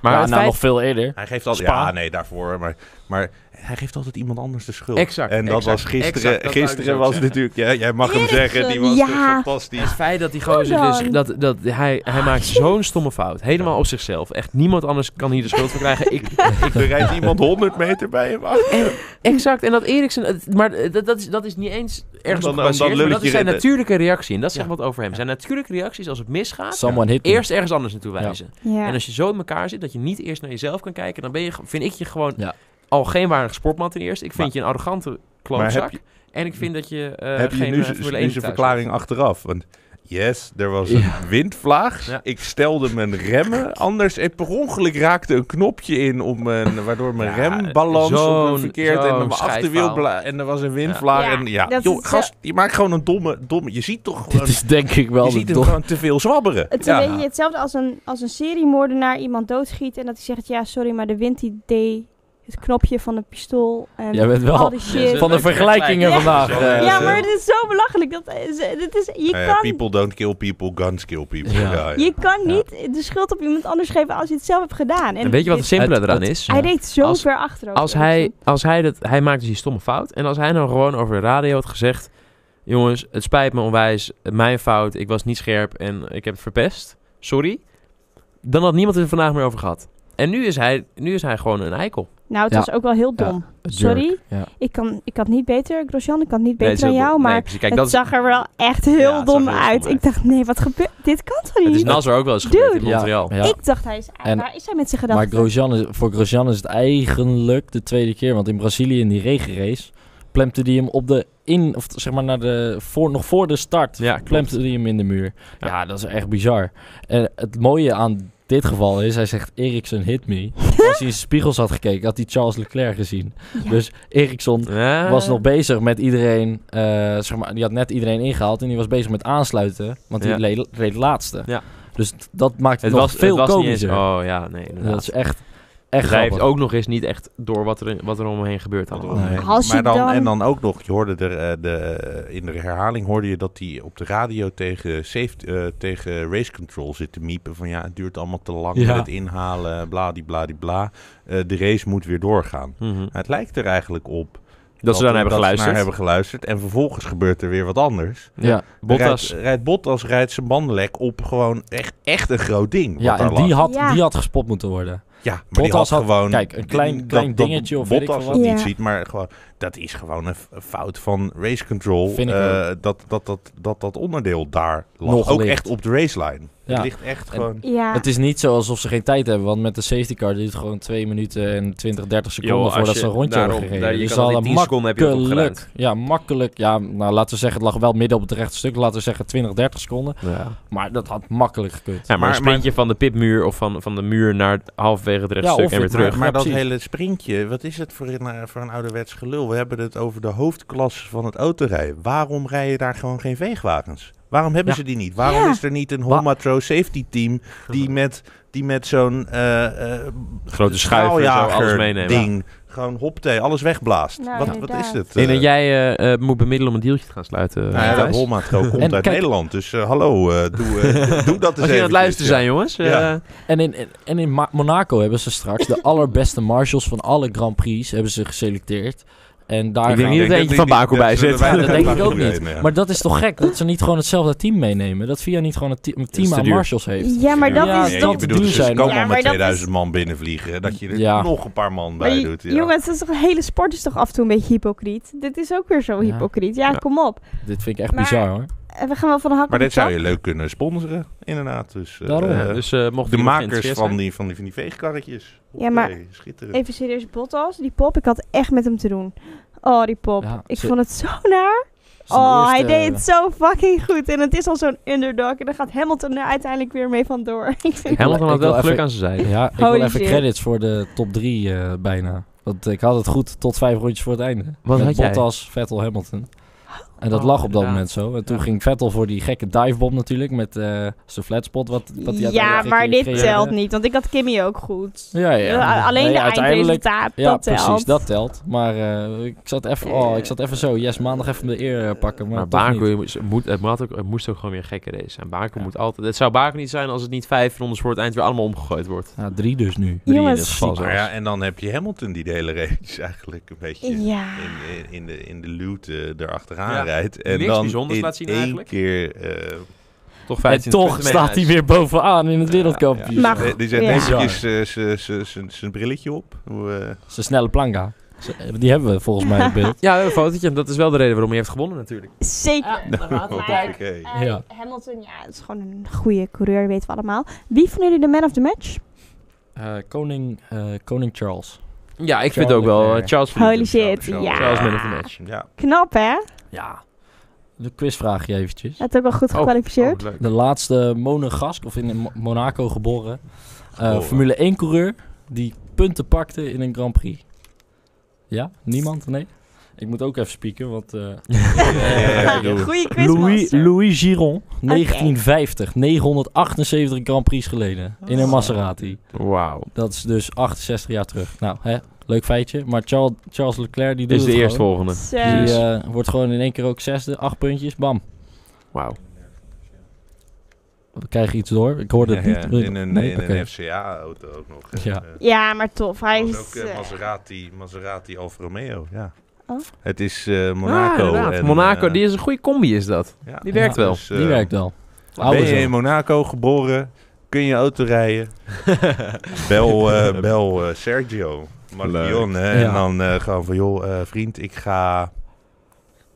Maar ja, nou, nog veel eerder. Hij geeft altijd, Spa. ja nee, daarvoor. Maar, maar hij geeft altijd iemand anders de schuld. Exact, En dat exact, was gisteren. exact, dat dus gisteren was zeggen. natuurlijk, ja, jij mag hem zeggen, die was ja. fantastisch. Het feit dat die gozer dus, dat, dat hij, hij maakt zo'n stomme fout. Helemaal op zichzelf. Echt niemand anders kan hier de schuld van krijgen. Ik, ik, Er rijdt iemand 100 meter bij hem af. exact. En dat Eriksen, maar eh, dat, dat, is, dat is niet eens ergens Dan- gebaseerd. dan maar lul dat is zijn natuurlijke reactie. En dat zegt Ja. wat over hem. Zijn natuurlijke reacties als het misgaat, Someone hit me. eerst ergens anders naartoe Ja. wijzen. Ja. En als je zo in elkaar zit, dat je niet eerst naar jezelf kan kijken, dan ben je, vind ik je gewoon Ja. Al geen waardig sportman ten eerste. Ik vind Maar- je een arrogante klootzak. je- En ik vind dat je eh heb je geen nu, eh, Formule nu 1 zijn thuis verklaring achteraf? Want yes, er was een Ja. windvlaag. Ja. Ik stelde mijn remmen. Anders, eh, per ongeluk raakte een knopje in om mijn, waardoor mijn Ja, rembalans een verkeerd en mijn achterwiel en er was een windvlaag. Ja. En ja, joh, eh, gast, je maakt gewoon een domme, domme. Je ziet toch Dit gewoon, is denk ik wel je de ziet hem gewoon te veel zwabberen. Het is een beetje hetzelfde als een, als een seriemoordenaar iemand doodschiet en dat hij zegt, ja sorry, maar de wind die deed het knopje van de pistool en Jij bent wel al die shit. van de vergelijkingen Ja. vandaag. Ja. eh. Ja, maar het is zo belachelijk. Dat, is, dit is, je, Eh, kan, people don't kill people, guns kill people. Ja. Ja, ja. je kan Ja. niet de schuld op iemand anders geven als je het zelf hebt gedaan. En weet je wat het simpele Het- eraan het- is? Hij reed zo Als- ver achterover. Als hij, als hij, dat, hij maakt dus die stomme fout. En als hij nou gewoon over de radio had gezegd... Jongens, het spijt me onwijs. Mijn fout. Ik was niet scherp en ik heb het verpest. Sorry. Dan had niemand het er vandaag meer over gehad. En nu is hij, nu is hij gewoon een eikel. Nou, het Ja. was ook wel heel dom. Sorry, Ja. ik kan, ik kan niet beter, Grosjean, ik kan niet beter dan jou, maar Nee, precies. Kijk, het dat is, zag er wel echt heel dom heel uit. Ik dacht, nee, wat gebeurt? Dit kan toch het is niet? Nasser ook wel eens gebeurd in Dude. Montreal. Ja. Ik dacht, hij is, En- waar is hij met zijn Maar gedachten? Grosjean is, voor Grosjean is het eigenlijk de tweede keer. Want in Brazilië in die regenrace plempte hij hem op de in, of zeg maar naar de, voor, nog voor de start, Ja, plempte hij hem in de muur. Ja. Ja. dat is echt bizar. En het mooie aan dit geval is, hij zegt Ericsson hit me. Als hij in zijn spiegels had gekeken, had hij Charles Leclerc gezien. Ja. Dus Ericsson Ja. was nog bezig met iedereen, eh, zeg maar, die had net iedereen ingehaald en die was bezig met aansluiten, want die Ja. reed, reed laatste. Ja. Dus dat maakt het, Het nog was, veel het was niet eens, komischer. Oh ja, nee. inderdaad. dat is echt, echt hij heeft ook nog eens niet echt door wat er, wat er om hem heen gebeurt allemaal. Nee. Als je maar dan, dan- En dan ook nog, je hoorde er, eh, de, in de herhaling hoorde je dat hij op de radio tegen, safety, eh, tegen race control zit te miepen. Van ja, het duurt allemaal te lang Ja. met het inhalen, bladibladibla. Eh de race moet weer doorgaan. Mhm. Het lijkt er eigenlijk op Dat, ze dan hebben dat ze geluisterd. naar hebben geluisterd. En vervolgens gebeurt er weer wat anders. Ja, Bottas. Rijdt, rijdt Bottas rijdt zijn bandenlek op gewoon echt, echt een groot ding. ja en die had, Ja. die had gespot moeten worden. Ja, maar Bottas die had- had gewoon... kijk, een klein- klein dat dingetje of weet ik Bottas veel dat wat. niet ziet, maar gewoon... Dat is gewoon een fout van race control. Vind ik eh, dat, dat, dat, dat dat onderdeel daar lag. Nog ook ligt. echt op de raceline. Ja. Het ligt echt En- gewoon... Ja, Het is niet zo alsof ze geen tijd hebben, want met de safety car duurt het gewoon 2 minuten en 20, 30 seconden voordat je ze een rondje daarom- hebben gereden. daar- je dus kan al in hadden 10 seconden heb je opgeruimd. ja, makkelijk, ja, nou laten we zeggen, het lag wel midden op het rechte stuk, laten we zeggen 20, 30 seconden. Ja. Maar dat had makkelijk gekund. Ja, maar, Maar- een sprintje van de pitmuur of van, van de muur naar halverwege het Ja, rechtstuk of en weer het- terug. Maar, maar Ja, dat hele sprintje, wat is het voor een, eh, voor een ouderwets gelul? We hebben het over de hoofdklasse van het autorijden. Waarom rijden daar gewoon geen veegwagens? Waarom hebben Ja. ze die niet? Waarom Ja. is er niet een Holmatro safety team die met, die met zo'n eh, eh, Grote zo alles meenemen. ding gewoon hopte, alles wegblaast? Nou, wat, wat is het? Ik denk eh? dat jij moet bemiddelen om een dealtje te gaan sluiten. Nou ja. Holmatro komt En uit kijk- Nederland, dus eh, hallo, eh, doe, eh, doe dat eens Als je aan het luisteren ja. zijn, jongens. Ja. En in, en- in Monaco hebben ze straks de allerbeste marshals van alle Grand Prix hebben ze geselecteerd. En daar Ik denk niet dat er eentje van Baku bij zit. Ja, dat denk ik ook niet. Maar dat is toch gek dat ze niet gewoon hetzelfde team meenemen? Dat VIA niet gewoon een, te- een is team te aan marshals heeft? ja, maar dat Ja, is dat toch... bedoel, duur ze zijn. komen Ja, al maar met dat 2000 man binnenvliegen. Dat je er Ja. nog een paar man bij doet. Ja. Jongens, dat is toch, de hele sport is toch af en toe een beetje hypocriet? Dit is ook weer zo Ja. hypocriet. Ja, Ja. kom op. Dit vind ik echt Maar- bizar hoor. En we gaan wel van de hak Maar dit zou je leuk kunnen sponsoren, inderdaad. Dus, eh, Daarom. eh, Ja, dus eh mocht de makers van zijn. die, van, die, van die veegkarretjes. Ja, maar- schitterend. Even serieus, Bottas, die pop, ik had echt met hem te doen. Oh, die pop. Ja, ik ze- vond het zo naar. Zijn Oh, hij deed het zo fucking goed. En het is al zo'n underdog. En dan gaat Hamilton er uiteindelijk weer mee vandoor. Ik vind Hamilton had wel geluk even- aan zijn zijde. Ja, ik Holy wil even shit. credits voor de top 3 bijna. Want ik had het goed tot vijf rondjes voor het einde. Wat Met had jij? Bottas, Vettel, Hamilton. En dat Oh, lag op dat inderdaad. moment zo. En toen Ja. ging Vettel voor die gekke divebomb natuurlijk. Met eh zijn flatspot. Wat, wat hij ja, maar dit creëerde. telt niet. Want ik had Kimmy ook goed. Ja, ja. Alleen Nee, de eindresultaat, Ja, dat telt. precies, dat telt. Maar eh, ik, zat even, oh, ik zat even zo, yes, maandag even de eer eh, pakken. Maar, Maar Baku niet. moet, het, moet ook, het moest ook gewoon weer een gekke race zijn. Baku Ja. moet altijd... Het zou Baku niet zijn als het niet vijf rondes voor het eind weer allemaal omgegooid wordt. Ja, drie dus nu. Drie Jongens. zelfs. ja, en dan heb je Hamilton die de hele race eigenlijk een beetje Ja. in, in, in de, in de loot erachteraan Ja. En Niks dan bijzonders in laat zien één eigenlijk. keer... eh, Toch En 15 toch staat hij weer bovenaan in het wereldkampioenschap. Maar- eh, die zet Ja. netjes eh, zijn brilletje op. Hoe, eh, Zijn snelle planga. Die hebben we volgens mij in beeld. Ja, een fotootje. Dat is wel de reden waarom hij heeft gewonnen natuurlijk. Zeker. Ja. Hamilton, ja, het is gewoon een goede coureur, weten we allemaal. Wie vonden jullie de man of the match? Eh, koning, eh, koning Charles. Ja, ik vind ook wel Charles Holy shit, Charles- ja. Charles man of the match. Ja, Knap, hè? Ja. De quizvraagje eventjes. Hij had ook wel goed Oh, gekwalificeerd. Oh. De laatste monegask, of in Mo- Monaco geboren. eh, Geboren. Formule 1 coureur die punten pakte in een Grand Prix. Ja? Niemand? Nee? Ik moet ook even spieken, want... eh, ja. Goeie Louis, quizmaster. Louis Giron, 1950, 978 Grand Prix geleden. In een Maserati. Wauw. Dat is dus 68 jaar terug. Nou, hè, leuk feitje. Maar Charles, Charles Leclerc, die doet Is de het eerste gewoon. volgende. Zo. Die eh, wordt gewoon in één keer ook zesde, acht puntjes, bam. Wauw. We krijgen iets door. Ik hoorde het Ja, niet. ja, in een, Nee? in Oké. een FCA-auto ook nog. Ja. eh, Ja, maar tof. Hij was is... ook eh, eh, Maserati, Maserati Alfa Romeo, ja. Oh. Het is eh, Ah, Monaco. inderdaad. en, Monaco, eh, die is een goede combi is dat. ja. die werkt wel. Dus, eh, Die werkt wel. Ben je ze. in Monaco geboren? Kun je auto rijden? bel eh, bel eh, Sergio Marlion. hè, Ja. En dan eh, gewoon van, joh, eh, vriend, ik ga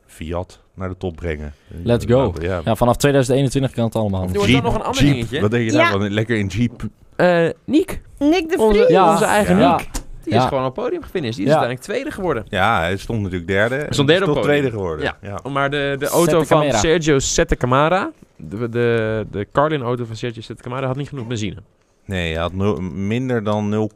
Fiat naar de top brengen. Let's go. Ja. Ja, vanaf 2021 kan het allemaal. Doe dan nog een ander Jeep. dingetje. Wat denk je Ja. daarvan? Lekker in Jeep. Eh, Niek. Nick de Onze, Vries. Ja. onze eigen Ja. Niek. Die Ja. is gewoon op het podium gefinished. Die is uiteindelijk tweede geworden. Ja, hij stond natuurlijk derde. Hij stond derde is op tweede geworden. Ja. Ja. Maar de, de auto Sette van Camara. Sergio Sette Camara, de, de, de Carlin-auto van Sergio Camara, had niet genoeg benzine. Nee, hij had nul- minder dan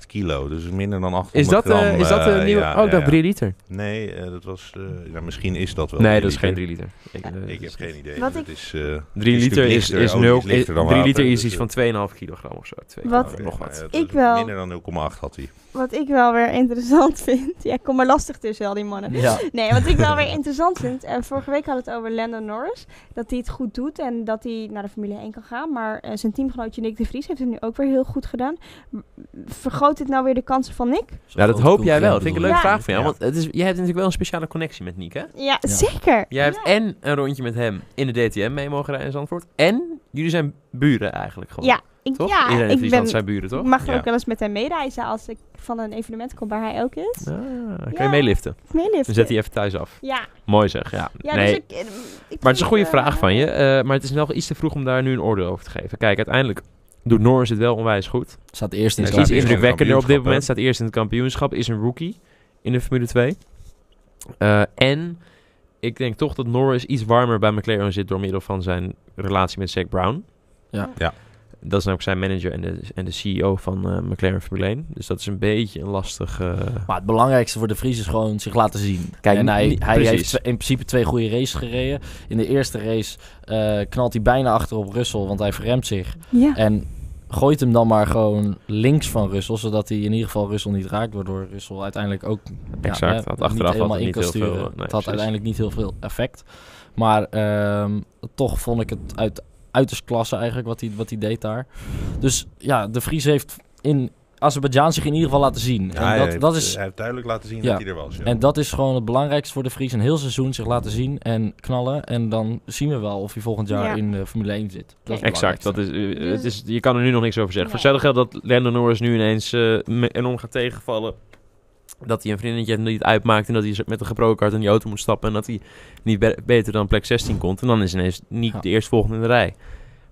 0,8 kilo. Dus minder dan 800 Is dat, gram. eh, is dat de eh, nieuwe... ja, oh, ik dacht ja. 3 liter. Nee, eh, dat was... eh, nou, misschien is dat wel nee, dat is geen liter. 3 liter. Ik, eh, Ik heb geen idee. Wat ik- is, eh, 3 het is liter is, lichter. is, Olie 0, lichter dan 3 water, liter is dus, iets eh, van 2,5 kilogram of zo. Twee, Wat- oh, nog wat. eh, Ik is wel. Minder dan 0,8 had hij. Wat ik wel weer interessant vind. Ja, ik kom maar lastig tussen al die mannen. Ja. Nee, wat ik wel weer interessant vind. eh, vorige week hadden we het over Landon Norris. Dat hij het goed doet en dat hij naar de Formule 1 kan gaan. Maar eh, zijn teamgenootje Nick de Vries heeft het nu ook weer heel goed gedaan. Vergroot dit nou weer de kansen van Nick? Ja, dat hoop jij wel. Dat vind ik een leuke Ja. vraag van jou. Want het is, jij hebt natuurlijk wel een speciale connectie met Niek, hè? Ja, zeker. Jij hebt en een rondje met hem in de DTM mee mogen rijden in Zandvoort. En jullie zijn buren eigenlijk gewoon. Ja, ik, Toch? ja, Iedereen ik ben, zijn buren, toch? mag Ja. ook wel eens met hem meereizen als ik van een evenement kom waar hij ook is. Ah, kan Ja. je meeliften? Meeliften. Dan zet hij even thuis af. Ja, Mooi zeg, ja. ja nee. dus ik, eh, ik Maar het is een goede eh, vraag van je. eh, maar het is nog iets te vroeg om daar nu een oordeel over te geven. Kijk, uiteindelijk doet Norris het wel onwijs goed. Staat eerst in het is iets staat eerst in het indrukwekkender op dit kampioenschap, moment. Staat eerst in het kampioenschap. Is een rookie in de Formule 2. Eh, en ik denk toch dat Norris iets warmer bij McLaren zit door middel van zijn relatie met Zack Brown. Ja. Ja. Dat is namelijk zijn manager en de, en de CEO van eh, McLaren Formule 1. Dus dat is een beetje een lastig... eh, Maar het belangrijkste voor de Vries is gewoon zich laten zien. Kijk, en hij, niet- hij heeft in principe twee goede races gereden. In de eerste race eh, knalt hij bijna achter op Russell, want hij verremt zich. Ja. En gooit hem dan maar gewoon links van Russell, zodat hij in ieder geval Russell niet raakt. Waardoor Russell uiteindelijk ook Exact, had achteraf helemaal had het in niet kan heel veel, sturen. nee, het had precies. uiteindelijk niet heel veel effect. Maar ehm, toch vond ik het uit, uiterst klasse eigenlijk wat hij, wat hij deed daar. Dus ja, de Vries heeft in Azerbeidzjan zich in ieder geval laten zien. Ja, en hij, dat, heeft, dat is hij heeft duidelijk laten zien Ja. dat hij er was. Ja. en dat is gewoon het belangrijkste voor de Vries. Een heel seizoen zich laten zien en knallen. En dan zien we wel of hij volgend jaar Ja. in de Formule 1 zit. Dat Exact, dat is, eh, het is, je kan er nu nog niks over zeggen. Voor hetzelfde geldt dat Lando Norris nu ineens eh, me- enorm gaat tegenvallen. Dat hij een vriendinnetje heeft die het uitmaakt en dat hij met een gebroken hart in die auto moet stappen. En dat hij niet be- beter dan plek 16 komt. En dan is ineens Nick Ja. de eerstvolgende in de rij.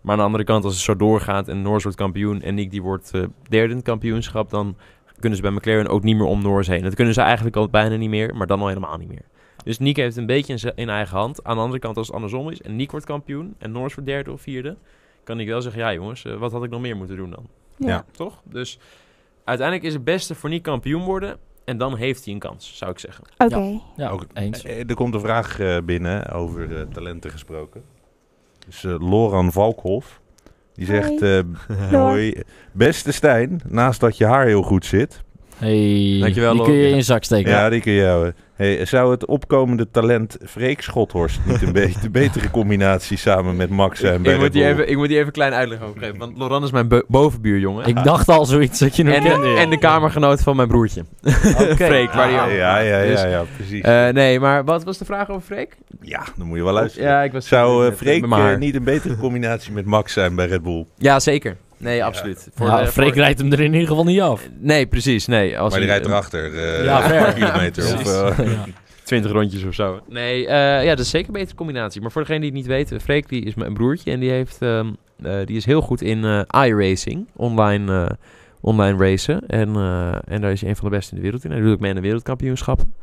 Maar aan de andere kant, als het zo doorgaat en Norris wordt kampioen en Nick die wordt eh, derde in het kampioenschap, dan kunnen ze bij McLaren ook niet meer om Norris heen. Dat kunnen ze eigenlijk al bijna niet meer, maar dan al helemaal niet meer. Dus Nick heeft een beetje in, eigen hand. Aan de andere kant, als het andersom is en Nick wordt kampioen en Norris wordt derde of vierde, kan ik wel zeggen, ja jongens, eh, wat had ik nog meer moeten doen dan? Ja. Toch? Dus uiteindelijk is het beste voor Nick kampioen worden en dan heeft hij een kans, zou ik zeggen. Oké. Ja, Ook- eens. Eh, Er komt een vraag eh, binnen over eh, talenten gesproken. Dus eh, Loran Valkhoff. Die Hoi. zegt, eh, hoi, beste Stijn, naast dat je haar heel goed zit. Hey, Dankjewel, die kun je in je zak steken. Ja, die kun je houden. Hey, zou het opkomende talent Freek Schothorst niet een beetje betere combinatie samen met Max zijn bij ik, moet die even, ik moet die even een klein uitleg over geven, want Loran is mijn bo- bovenbuurjongen. Ik dacht al zoiets dat je hem en, kende. de, en de kamergenoot van mijn broertje. Freek, waar die Ah, ook- ja, ja, ja, Dus, ja, precies. eh, nee, maar wat was de vraag over Freek? ja, dan moet je wel luisteren. Ja, ik was Zou met- Freek eh, niet een betere combinatie met Max zijn bij Red Bull? Ja, zeker. Nee, absoluut. Voor Ja, de- Freek voor- rijdt hem er in ieder geval niet af. Nee, precies. Nee, als maar die hij, rijdt erachter. eh Ja, ver. kilometer. Of, Precies. eh, Ja. 20 rondjes of zo. Nee, eh, ja, dat is zeker een betere combinatie. Maar voor degene die het niet weten, Freek die is mijn broertje en die, heeft, ehm, eh, die is heel goed in eh iRacing, online, eh, online racen. En, eh, en daar is hij een van de beste in de wereld in. Hij doet ook mee aan de wereldkampioenschappen.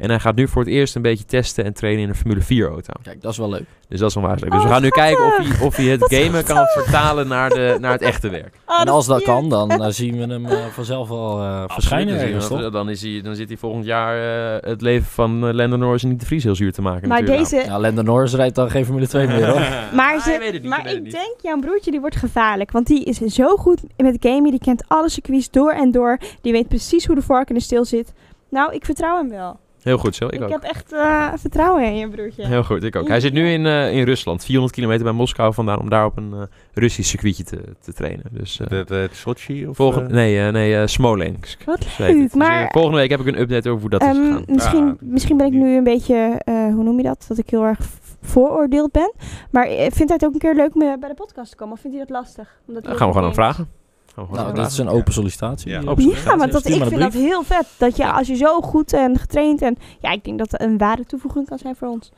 En hij gaat nu voor het eerst een beetje testen en trainen in een Formule 4 auto. Kijk, dat is wel leuk. Dus dat is onwijs leuk. Dus Oh, we gaan nu kijken of hij, of hij het gamen kan vertalen naar, de, naar het echte werk. Oh, en als dat kan, dan eh, zien we hem eh, vanzelf wel eh, verschijnen ergens, Dan- toch? Dan, is hij, dan zit hij volgend jaar eh, het leven van uh, Lando Norris en niet de Vries heel zuur te maken. Maar natuurlijk. deze... Ja, Lando Norris rijdt dan geen Formule 2 meer, hoor. Maar, Ah, ze, niet, maar ik niet. denk, jouw broertje die wordt gevaarlijk. Want die is zo goed met gamen. Die kent alle circuits door en door. Die weet precies hoe de vork in de stil zit. Nou, ik vertrouw hem wel. Heel goed zo, ik, Ik, ook. heb echt eh, vertrouwen in je broertje. Heel goed, ik ook. Hij zit nu in, eh, in Rusland, 400 kilometer bij Moskou vandaan, om daar op een eh, Russisch circuitje te, te trainen. Dus, eh, Het, het Sochi? Of, volgende, nee, nee eh, Smolensk. Wat leuk. Dus, Maar volgende week heb ik een update over hoe dat is ehm, gegaan. misschien, misschien ben ik nu een beetje, eh, hoe noem je dat? Dat ik heel erg vooroordeeld ben. Maar vindt hij het ook een keer leuk om bij de podcast te komen? Of vindt hij dat lastig? Omdat hij Dan gaan we gewoon aan vragen. We gewoon Nou, dat is een open sollicitatie. Ja. eh, Open games. sollicitatie. Ja, maar dat, ik vind dat heel vet. Dat je, als je zo goed en getraind en... Ja, ik denk dat het een ware toevoeging kan zijn voor ons.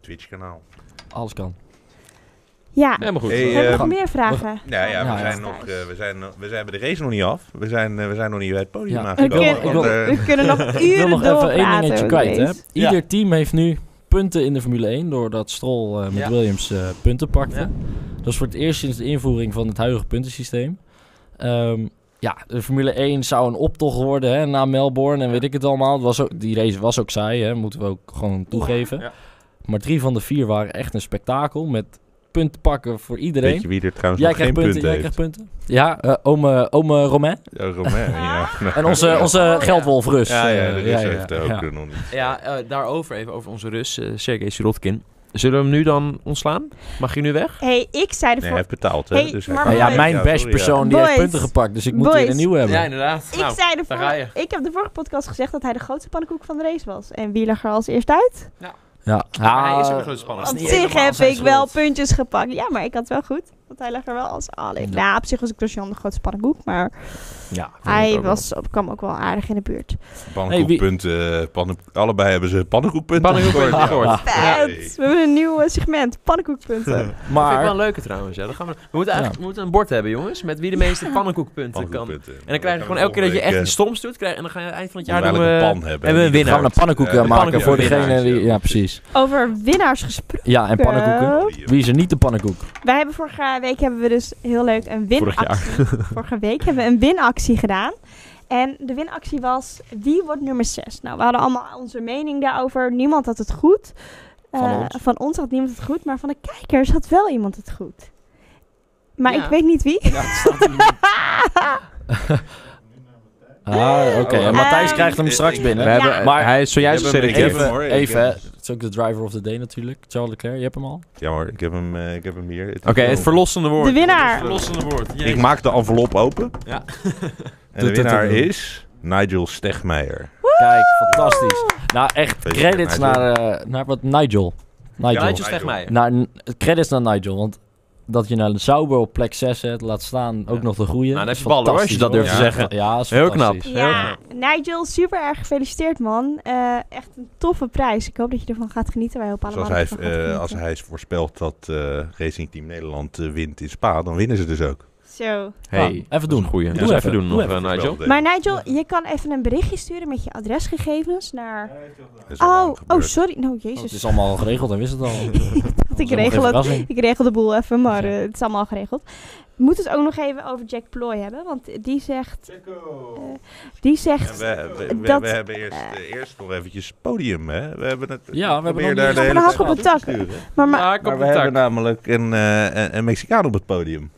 Twitch-kanaal. Alles kan. Ja. Helemaal goed. Hey, Hebben we eh, nog meer vragen? Ja, ja, we, Ja, zijn ja. nog, eh, we, zijn, nog- we zijn bij de race nog niet af. We zijn, eh, we zijn nog niet bij het podium Ja. We kunnen, want, eh, we kunnen nog uren Ik wil nog even één dingetje kwijt. Hè. Ieder team heeft nu punten in de Formule 1 doordat Stroll eh, met Ja. Williams eh, punten pakte. Ja. Dat is voor het eerst sinds de invoering van het huidige puntensysteem. Ehm, ja, de Formule 1 zou een optocht worden hè, na Melbourne en weet ik het allemaal. Het was ook, die race was ook saai, hè, moeten we ook gewoon toegeven. Ja. Maar drie van de vier waren echt een spektakel met punten pakken voor iedereen. Weet je wie er trouwens Jij nog krijgt geen punten, punten, jij krijgt punten. Ja, eh ome, ome Romain. Ja, Romain, ja. En onze, onze ja. geldwolf Rus. Ja, ja, eh, de Rus heeft er ook ja. nog niet. Ja, eh, daarover even over onze Rus, Sergej Sirotkin. Zullen we hem nu dan ontslaan? Mag je nu weg? hey, ik zei Nee, hij ervoor... heeft betaald, hè? Hey, dus maar Maar ja, mijn sorry, ja. bashpersoon die heeft punten gepakt, dus ik moet Boys. weer een nieuwe hebben. Ja, inderdaad. ik, Nou, zei je. ik heb de vorige podcast gezegd dat hij de grootste pannenkoek van de race was. En wie lag er als eerst uit? Ja, hij is ook een Ah, grote spanner. Op zich heb ik wel puntjes gepakt. Ja, maar ik had wel goed. Want hij lag er wel als alleen. Ja. Nou, op zich was ik Grosjean de grootste pannenkoek. Maar Ja, hij ook was, kwam ook wel aardig in de buurt. Pannenkoekpunten, eh, pannen- allebei hebben ze pannenkoekpunten. Pannenkoekpunten Ja. We hebben een nieuw eh, segment. Pannenkoekpunten. wel. Dat vind ik wel Maar een leuke trouwens. Ja. Dat gaan we, we, moeten eigenlijk, we moeten een bord hebben, jongens. Met wie de meeste pannenkoekpunten kan. En dan krijg je gewoon elke keer dat je echt iets stoms doet. Krijg, en dan ga je aan het eind van het jaar doen we een pan hebben. hebben we een Die winnaar. gaan we een pannenkoek Ja, eh, maken pannenkoek- voor degene die... ja, precies. Over winnaars gesproken. Ja, en pannenkoeken. Eh, Wie is er niet de pannenkoek? Wij hebben vorige week hebben we dus heel leuk een Vorig winactie. Vorige week hebben we een winactie gedaan. En de winactie was wie wordt nummer 6? Nou, we hadden allemaal onze mening daarover. Niemand had het goed. Van Eh, ons. van ons had niemand het goed, maar van de kijkers had wel iemand het goed. Maar Ja. ik weet niet wie. Ja, het staat niet. Ah, oké. Oh, En Matthijs ehm, krijgt hem straks binnen. We Ja. hebben, Maar hij is zojuist geselecteerd. Even, even. Het is ook de driver of the day natuurlijk. Charles Leclerc, je hebt hem al? Ja hoor, ik heb hem, eh, ik heb hem hier. Oké, het verlossende woord. De winnaar. Het verlossende woord. Ik maak de envelop open. Ja. En de winnaar is Nigel Stegmeijer. Kijk, fantastisch. Nou, echt credits naar, eh, naar wat Nigel. Nigel. Ja, Nigel Stegmeijer. Naar, credits naar Nigel, want dat je naar de Sauber op plek 6 zet, laat staan, ook Ja. nog de goede. Nou, heb is je ballen, hoor, als je dat durft te zeggen. Ja, is Heel knap. Ja, Nigel, super erg gefeliciteerd man. Eh, echt een toffe prijs. Ik hoop dat je ervan gaat genieten. Wij hopen Zoals allemaal hij, dat gaat eh, genieten. als hij voorspelt dat eh Racing Team Nederland wint in Spa, dan winnen ze dus ook. Zo. Hey, even doen. Goeie. Doe Dus even. even doen Doe nog, even. eh, Nigel. Maar Nigel, je kan even een berichtje sturen met je adresgegevens naar... Oh, oh, sorry. Nou, Oh, het jezus. is allemaal al geregeld en wist het al. Ik, regel het, ik regel de boel even, maar eh, het is allemaal geregeld. We moeten het ook nog even over Jack Ploy hebben, want die zegt... eh, die zegt... we, we, we, dat- we hebben eerst, eerst nog eventjes podium, hè? We hebben het. Ja, we hebben nog daar de hele hak op het dak. Maar, maar, Ja, ik Maar op we hebben namelijk een, eh, een, een Mexicaan op het podium.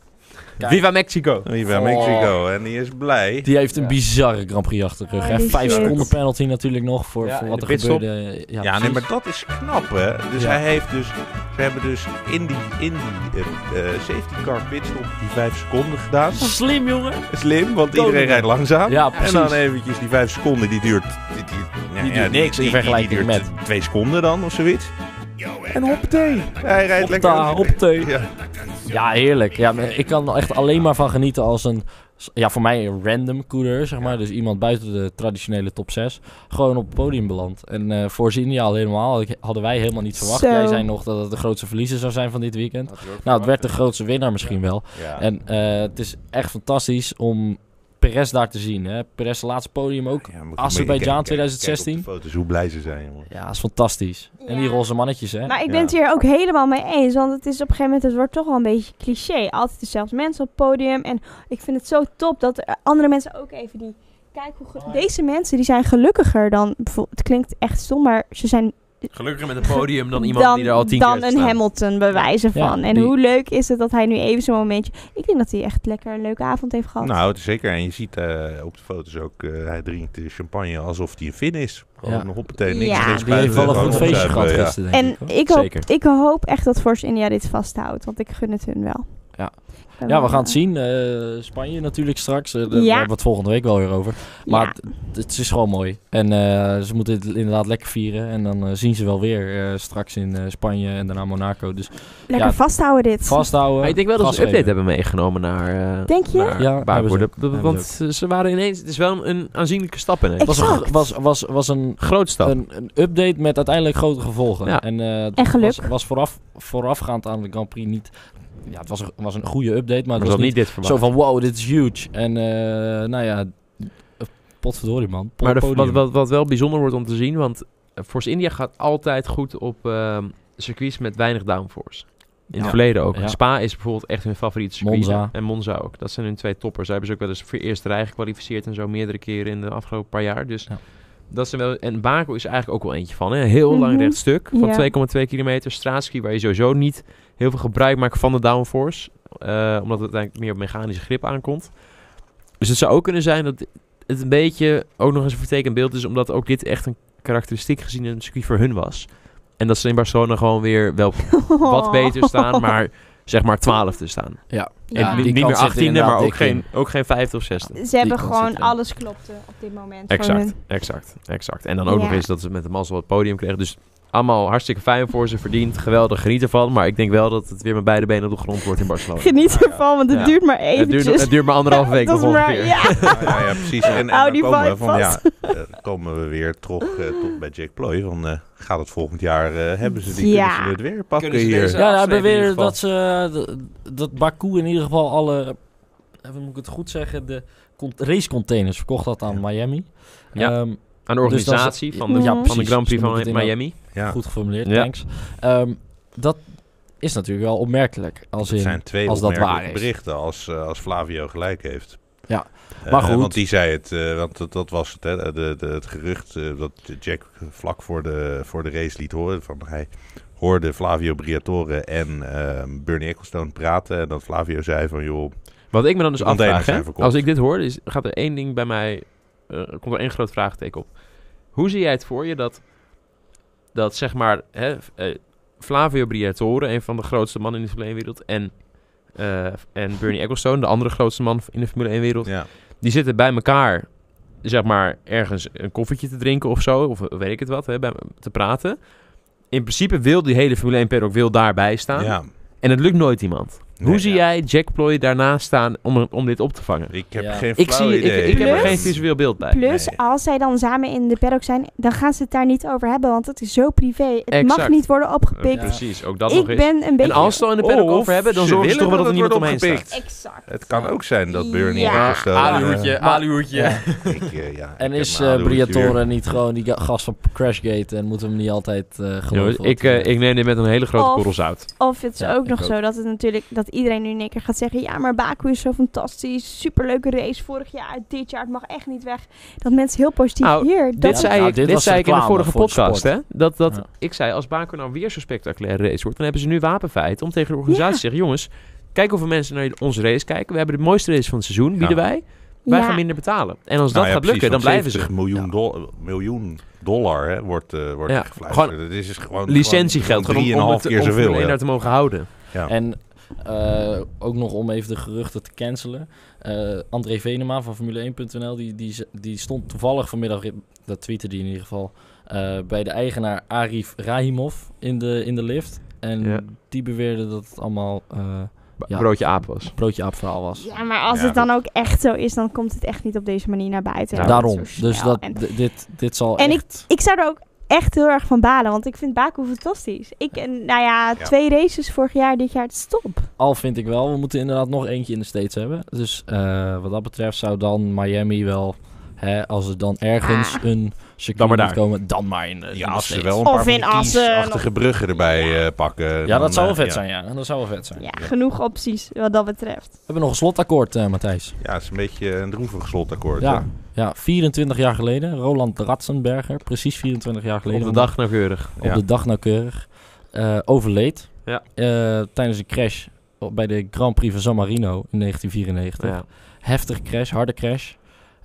Kijk. Viva Mexico. Viva Oh. Mexico. En die is blij. Die heeft een Ja. bizarre Grand Prix achter de rug. hè. Holy Vijf shit. seconden penalty natuurlijk nog voor, Ja, voor wat de er pitstop. gebeurde. Ja, Ja, nee, maar dat is knap, hè? Dus Ja. hij heeft dus... Ze hebben dus in die, in die eh, eh, safety car pitstop die vijf seconden gedaan. Slim, jongen. Slim, want Koning. iedereen rijdt langzaam. Ja, en precies. dan eventjes die vijf seconden, die duurt... Die, die, ja, Die ja, duurt niks in vergelijking met- twee seconden dan, of zoiets. En hoppatee. Hij rijdt lekker... Hoppatee. Ja. Ja, heerlijk. Ja, ik kan er echt alleen maar van genieten als een... Ja, voor mij een random coureur, zeg maar. Dus iemand buiten de traditionele top 6. Gewoon op het podium belandt. En eh voor India al helemaal. Ik- Hadden wij helemaal niet verwacht. Zo. Jij zei nog dat het de grootste verliezer zou zijn van dit weekend. Nou, het werd de grootste winnaar misschien wel. Ja. En eh, het is echt fantastisch om Perez daar te zien. Hè? Perez laatste podium ook. Ja, Azerbeidzjan kijk- kijk- 2016. Kijk op de foto's hoe blij ze zijn, jongen. Ja, is fantastisch. En die roze mannetjes, hè? maar ik Ja. ben het hier ook helemaal mee eens, want het is op een gegeven moment, het wordt toch wel een beetje cliché. Altijd dezelfde mensen op het podium en ik vind het zo top dat er andere mensen ook even die... Kijk, hoe deze mensen die zijn gelukkiger dan... bijvoorbeeld- Het klinkt echt stom, maar ze zijn Gelukkiger met een podium dan iemand dan, die er al tien dan keer heeft een. Hamilton bewijzen Ja, van. en die- hoe leuk is het dat hij nu even zo'n momentje... Ik denk dat hij echt lekker een leuke avond heeft gehad. Nou, het is zeker. En je ziet eh, op de foto's ook, eh, hij drinkt de champagne alsof hij een Fin is. Gewoon Ja. een hoppatee, niks, Ja. niks Die heeft wel een gewoon goed feestje gehad ja. gisteren, denk en ik. hoop, ik hoop echt dat Force India dit vasthoudt, want ik gun het hun wel. Ja. Ja, we gaan het zien. Eh, Spanje natuurlijk straks. Eh, daar Ja. hebben we het volgende week wel weer over. Maar ja. het, het is gewoon mooi. En eh, ze moeten het inderdaad lekker vieren. En dan zien ze wel weer eh, straks in eh, Spanje en daarna Monaco. Dus Lekker ja, vasthouden dit. vasthouden. Maar ik denk wel dat ze een update hebben meegenomen naar, eh Denk je? naar Ja, Want ze waren ineens... Het is wel een, aanzienlijke stap ineens. Het was, een, was, was, was een, Groot stap. een, een update met uiteindelijk grote gevolgen. Ja. En, eh, En geluk. Was, was vooraf, voorafgaand aan de Grand Prix niet... Ja, het was een, was een goede update, maar maar het dat was niet dit zo van wow, dit is huge. En eh, nou ja, potverdorie man. Pol- Maar de- wat, wat, wat wel bijzonder wordt om te zien, want Force India gaat altijd goed op ehm, circuits met weinig downforce. In Ja. het verleden ook. Ja. Spa is bijvoorbeeld echt hun favoriete circuit. Monza. En Monza ook. Dat zijn hun twee toppers. Ze hebben ze ook wel eens voor eerste rij gekwalificeerd en zo meerdere keren in de afgelopen paar jaar. Dus Ja. dat zijn wel. En Baku is eigenlijk ook wel eentje van. Hè? Een heel lang Mhm. rechtstuk van Ja. 2,2 kilometer. Straatski waar je sowieso niet heel veel gebruik maakt van de downforce. eh, omdat het eigenlijk meer op mechanische grip aankomt. Dus het zou ook kunnen zijn dat het een beetje ook nog eens een vertekend beeld is, omdat ook dit echt een karakteristiek gezien een circuit voor hun was. En dat ze in Barcelona gewoon weer wel wat beter staan, maar zeg maar 12 te staan. Ja. en Ja, niet, meer zit er 18e, maar ook geen, in. ook geen 50 of 60. Ze hebben gewoon alles klopte op dit moment voor Exact, hun. exact, exact. En dan ook Ja. nog eens dat ze met de mazzel het podium kregen. Dus allemaal hartstikke fijn voor ze, verdiend, geweldig, geniet ervan. Maar ik denk wel dat het weer met beide benen op de grond wordt in Barcelona. Geniet ervan, want het Ja. duurt maar Het eventjes. duurt, het duurt maar anderhalve week Dat nog ongeveer. ja. Ja, ja, precies. En, en dan die komen we, van, ja, eh, komen we weer terug, eh, tot bij Jack Ploy. Van, eh, gaat het volgend jaar, eh, hebben ze die, Ja. kunnen ze het weer pakken hier? Ja, we hebben weer dat, ze, dat Baku in ieder geval alle, even moet ik het goed zeggen, de con- racecontainers verkocht had aan Miami. Ja. Ehm, Aan de Dus organisatie van, de, Ja, van de. Grand Prix Dus van het Miami. Ja, Goed geformuleerd, Ja. thanks. Ehm, dat is natuurlijk wel opmerkelijk. Als in, zijn twee als dat waar is. berichten als, eh, als Flavio gelijk heeft. Ja, Eh, maar goed. Want die zei het, eh, want dat, dat was het, hè, de, de, het gerucht eh, dat Jack vlak voor de, voor de race liet horen. Van hij hoorde Flavio Briatore en ehm, Bernie Ecclestone praten. En dat Flavio zei van, joh, Wat ik me dan dus afvraag, hè, als ik dit hoor, is, gaat er één ding bij mij, komt er één groot vraagteken op. Hoe zie jij het voor je dat, dat zeg maar, hè, eh, Flavio Briatore, een van de grootste mannen in de Formule 1-wereld, en, eh, en Bernie Ecclestone, de andere grootste man in de Formule 1-wereld, ja, die zitten bij elkaar, zeg maar, ergens een koffietje te drinken of zo, of weet ik het wat, hè, bij, te praten. In principe wil die hele Formule 1 paddock wil daarbij staan. ja. En het lukt nooit iemand. Hoe Nee, zie ja. jij Jack Ploy daarnaast staan om, om dit op te vangen? Ik heb Ja. geen Ik, flauw zie, ik, idee. ik heb er geen visueel beeld bij. Plus, Nee. als zij dan samen in de paddock zijn, dan gaan ze het daar niet over hebben, want het is zo privé. Het mag niet worden opgepikt. Ja. Precies, ook dat ik nog eens. ben een beetje... En als ze het al in de paddock Of over hebben, dan zorgen ze toch wel dat er niemand het omheen wordt staat. Exact. Het kan ook zijn dat Bernie Ja. Aluhoedje, aluhoedje. Eh, ja, ik En is eh aluhoedje Briatore niet gewoon die ga- gast van Crashgate en moeten we hem niet altijd eh geloven? ik, eh, neem dit met een hele grote korrel zout. Of het is ook nog zo dat het natuurlijk dat iedereen nu in één keer gaat zeggen: ja, maar Baku is zo fantastisch, superleuke race vorig jaar, dit jaar, het mag echt niet weg. Dat mensen heel positief Nou, hier. Dit Dat zei nou, ik, dit zei ik in de vorige podcast. Hè? Dat, dat, Ja. Ik zei, als Baku nou weer zo'n spectaculaire race wordt, dan hebben ze nu wapenfeit om tegen de organisatie Ja. te zeggen: jongens, kijk hoeveel mensen naar onze race kijken. We hebben de mooiste race van het seizoen, bieden wij. Wij Ja. gaan minder betalen. En als dat Nou ja, gaat precies, lukken, dan blijven ze. 70 miljoen, dol- miljoen dollar hè, wordt, eh wordt Ja, gewoon Het is gewoon Licentiegeld, gewoon om, om, 3,5 het, keer om zoveel. Formule 1 ja. daar te mogen houden. Ja. En eh, ook nog om even de geruchten te cancelen. Eh, André Venema van Formule1.nl, die, die, die stond toevallig vanmiddag, dat tweette die in ieder geval, eh, bij de eigenaar Arif Rahimov in de, in de lift. En Ja. die beweerde dat het allemaal eh Ja. Broodje aap was. broodje aap verhaal was. Ja, maar als Ja, het dan ook echt zo is, dan komt het echt niet op deze manier naar buiten. Ja, Daarom. Dus dat, En dit, dit zal En echt... ik zou er ook echt heel erg van balen, want ik vind Baku fantastisch. Ik, en, nou ja, Ja. twee races vorig jaar, dit jaar, het is top. Al vind ik wel, we moeten inderdaad nog eentje in de States hebben. Dus eh, wat dat betreft zou dan Miami wel, hè, als er dan ergens Ah. een Dan maar daar. komen, dan maar in de, in Ja, de als ze wel een Of paar van in Assen bruggen erbij eh, pakken. Ja, dan, dat zou wel eh, vet ja. zijn, ja. Dat zou wel vet zijn. Ja, genoeg opties wat dat betreft. We hebben nog een slotakkoord, eh, Matthijs. Ja, het is een beetje een droevig slotakkoord. Ja. hè? Ja, 24 jaar geleden. Roland Ratzenberger, precies 24 jaar geleden. Op de dag nauwkeurig. Op de dag nauwkeurig. eh, overleed. Ja. Eh, tijdens een crash op- bij de Grand Prix van San Marino in 1994. Ja. Heftige crash, harde crash.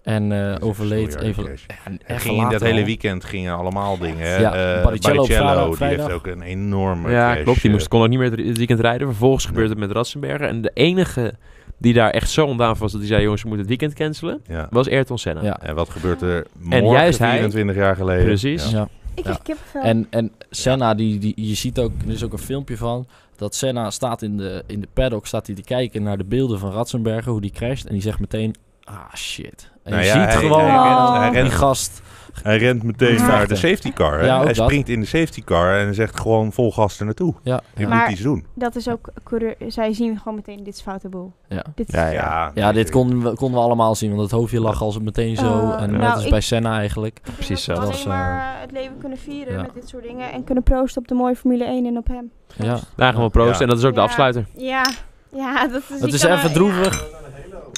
En eh, overleed even... Ja, ging dat hele weekend gingen allemaal dingen. Ja, Eh, Baricello op vrijdag- die heeft ook een enorme Ja, crash, klopt. Die moest, eh, kon ook niet meer het weekend rijden. Vervolgens Nee. gebeurde het met Ratzenberger. En de enige die daar echt zo ontdaan was dat hij zei... jongens, we moeten het weekend cancelen. Ja. Was Ayrton Senna. Ja. En wat gebeurt er En morgen, juist hij- 24 jaar geleden? Precies. Ja. Ja. Ik Ja. heb kippenvel. En, en Senna, die, die, je ziet ook, er is ook een filmpje van, dat Senna staat in de, in de paddock, staat hij te kijken naar de beelden van Ratzenberger, hoe die crasht. En die zegt meteen, ah shit. En Nou je ja, ziet hij- gewoon hij rent- hij die rent- gast. Hij rent meteen Ja. naar de safety car. Ja, hij dat. springt in de safety car en zegt gewoon vol gas er naartoe. Ja, Je ja. Maar- moet iets doen. Dat is ook coureur. Zij zien gewoon meteen, dit is foute boel. ja. Dit is Ja, Ja, Ja, dit konden we, konden we allemaal zien, want het hoofdje lag al meteen zo. Oh, en nou, net als ik- bij Senna eigenlijk. Precies dat zo. Dat alleen was, maar eh, het leven kunnen vieren ja. met dit soort dingen. En kunnen proosten op de mooie Formule 1 en op hem. Ja. Daar gaan we proosten. Ja. En dat is ook de afsluiter. Ja, ja dat is... Het je is even droevig.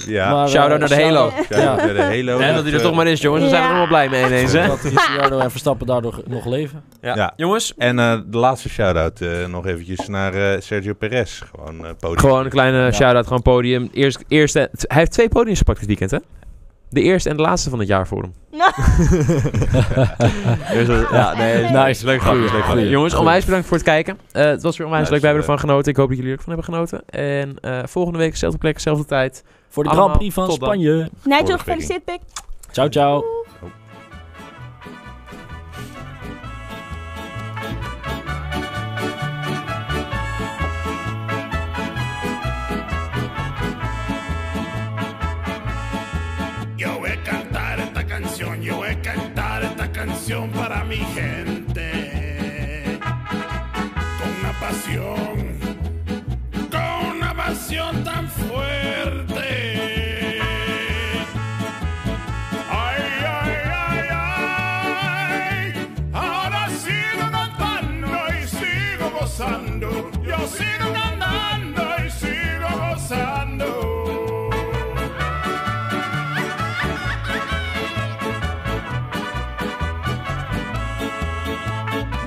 Ja. maar, Shout-out eh, naar de Halo. Ja, Ja. bij de Halo. en dat hij er toch maar is, jongens. Daar zijn we Ja. allemaal blij mee ineens, hè? Dat Ricciardo en Verstappen daardoor nog leven. Ja. Ja. Jongens, En eh, de laatste shout-out eh, nog eventjes naar eh, Sergio Perez. Gewoon eh podium. gewoon een kleine Ja. shout-out. Gewoon podium. Eerst, eerste, hij heeft twee podiums gepakt dit weekend, hè? De eerste en de laatste van het jaar voor hem. Ja, nee, Nice. Leuk grapje, leuk goeie. Jongens, onwijs bedankt voor het kijken. Eh, het was weer onwijs leuk. Wij hebben ervan genoten. Ik hoop dat jullie er ook van hebben genoten. En eh, volgende week, dezelfde plek, dezelfde tijd. Voor de Grand Prix van. Spanje. Nigel, gefeliciteerd, Pik. Ciao, ciao. Mi gente. Con una pasión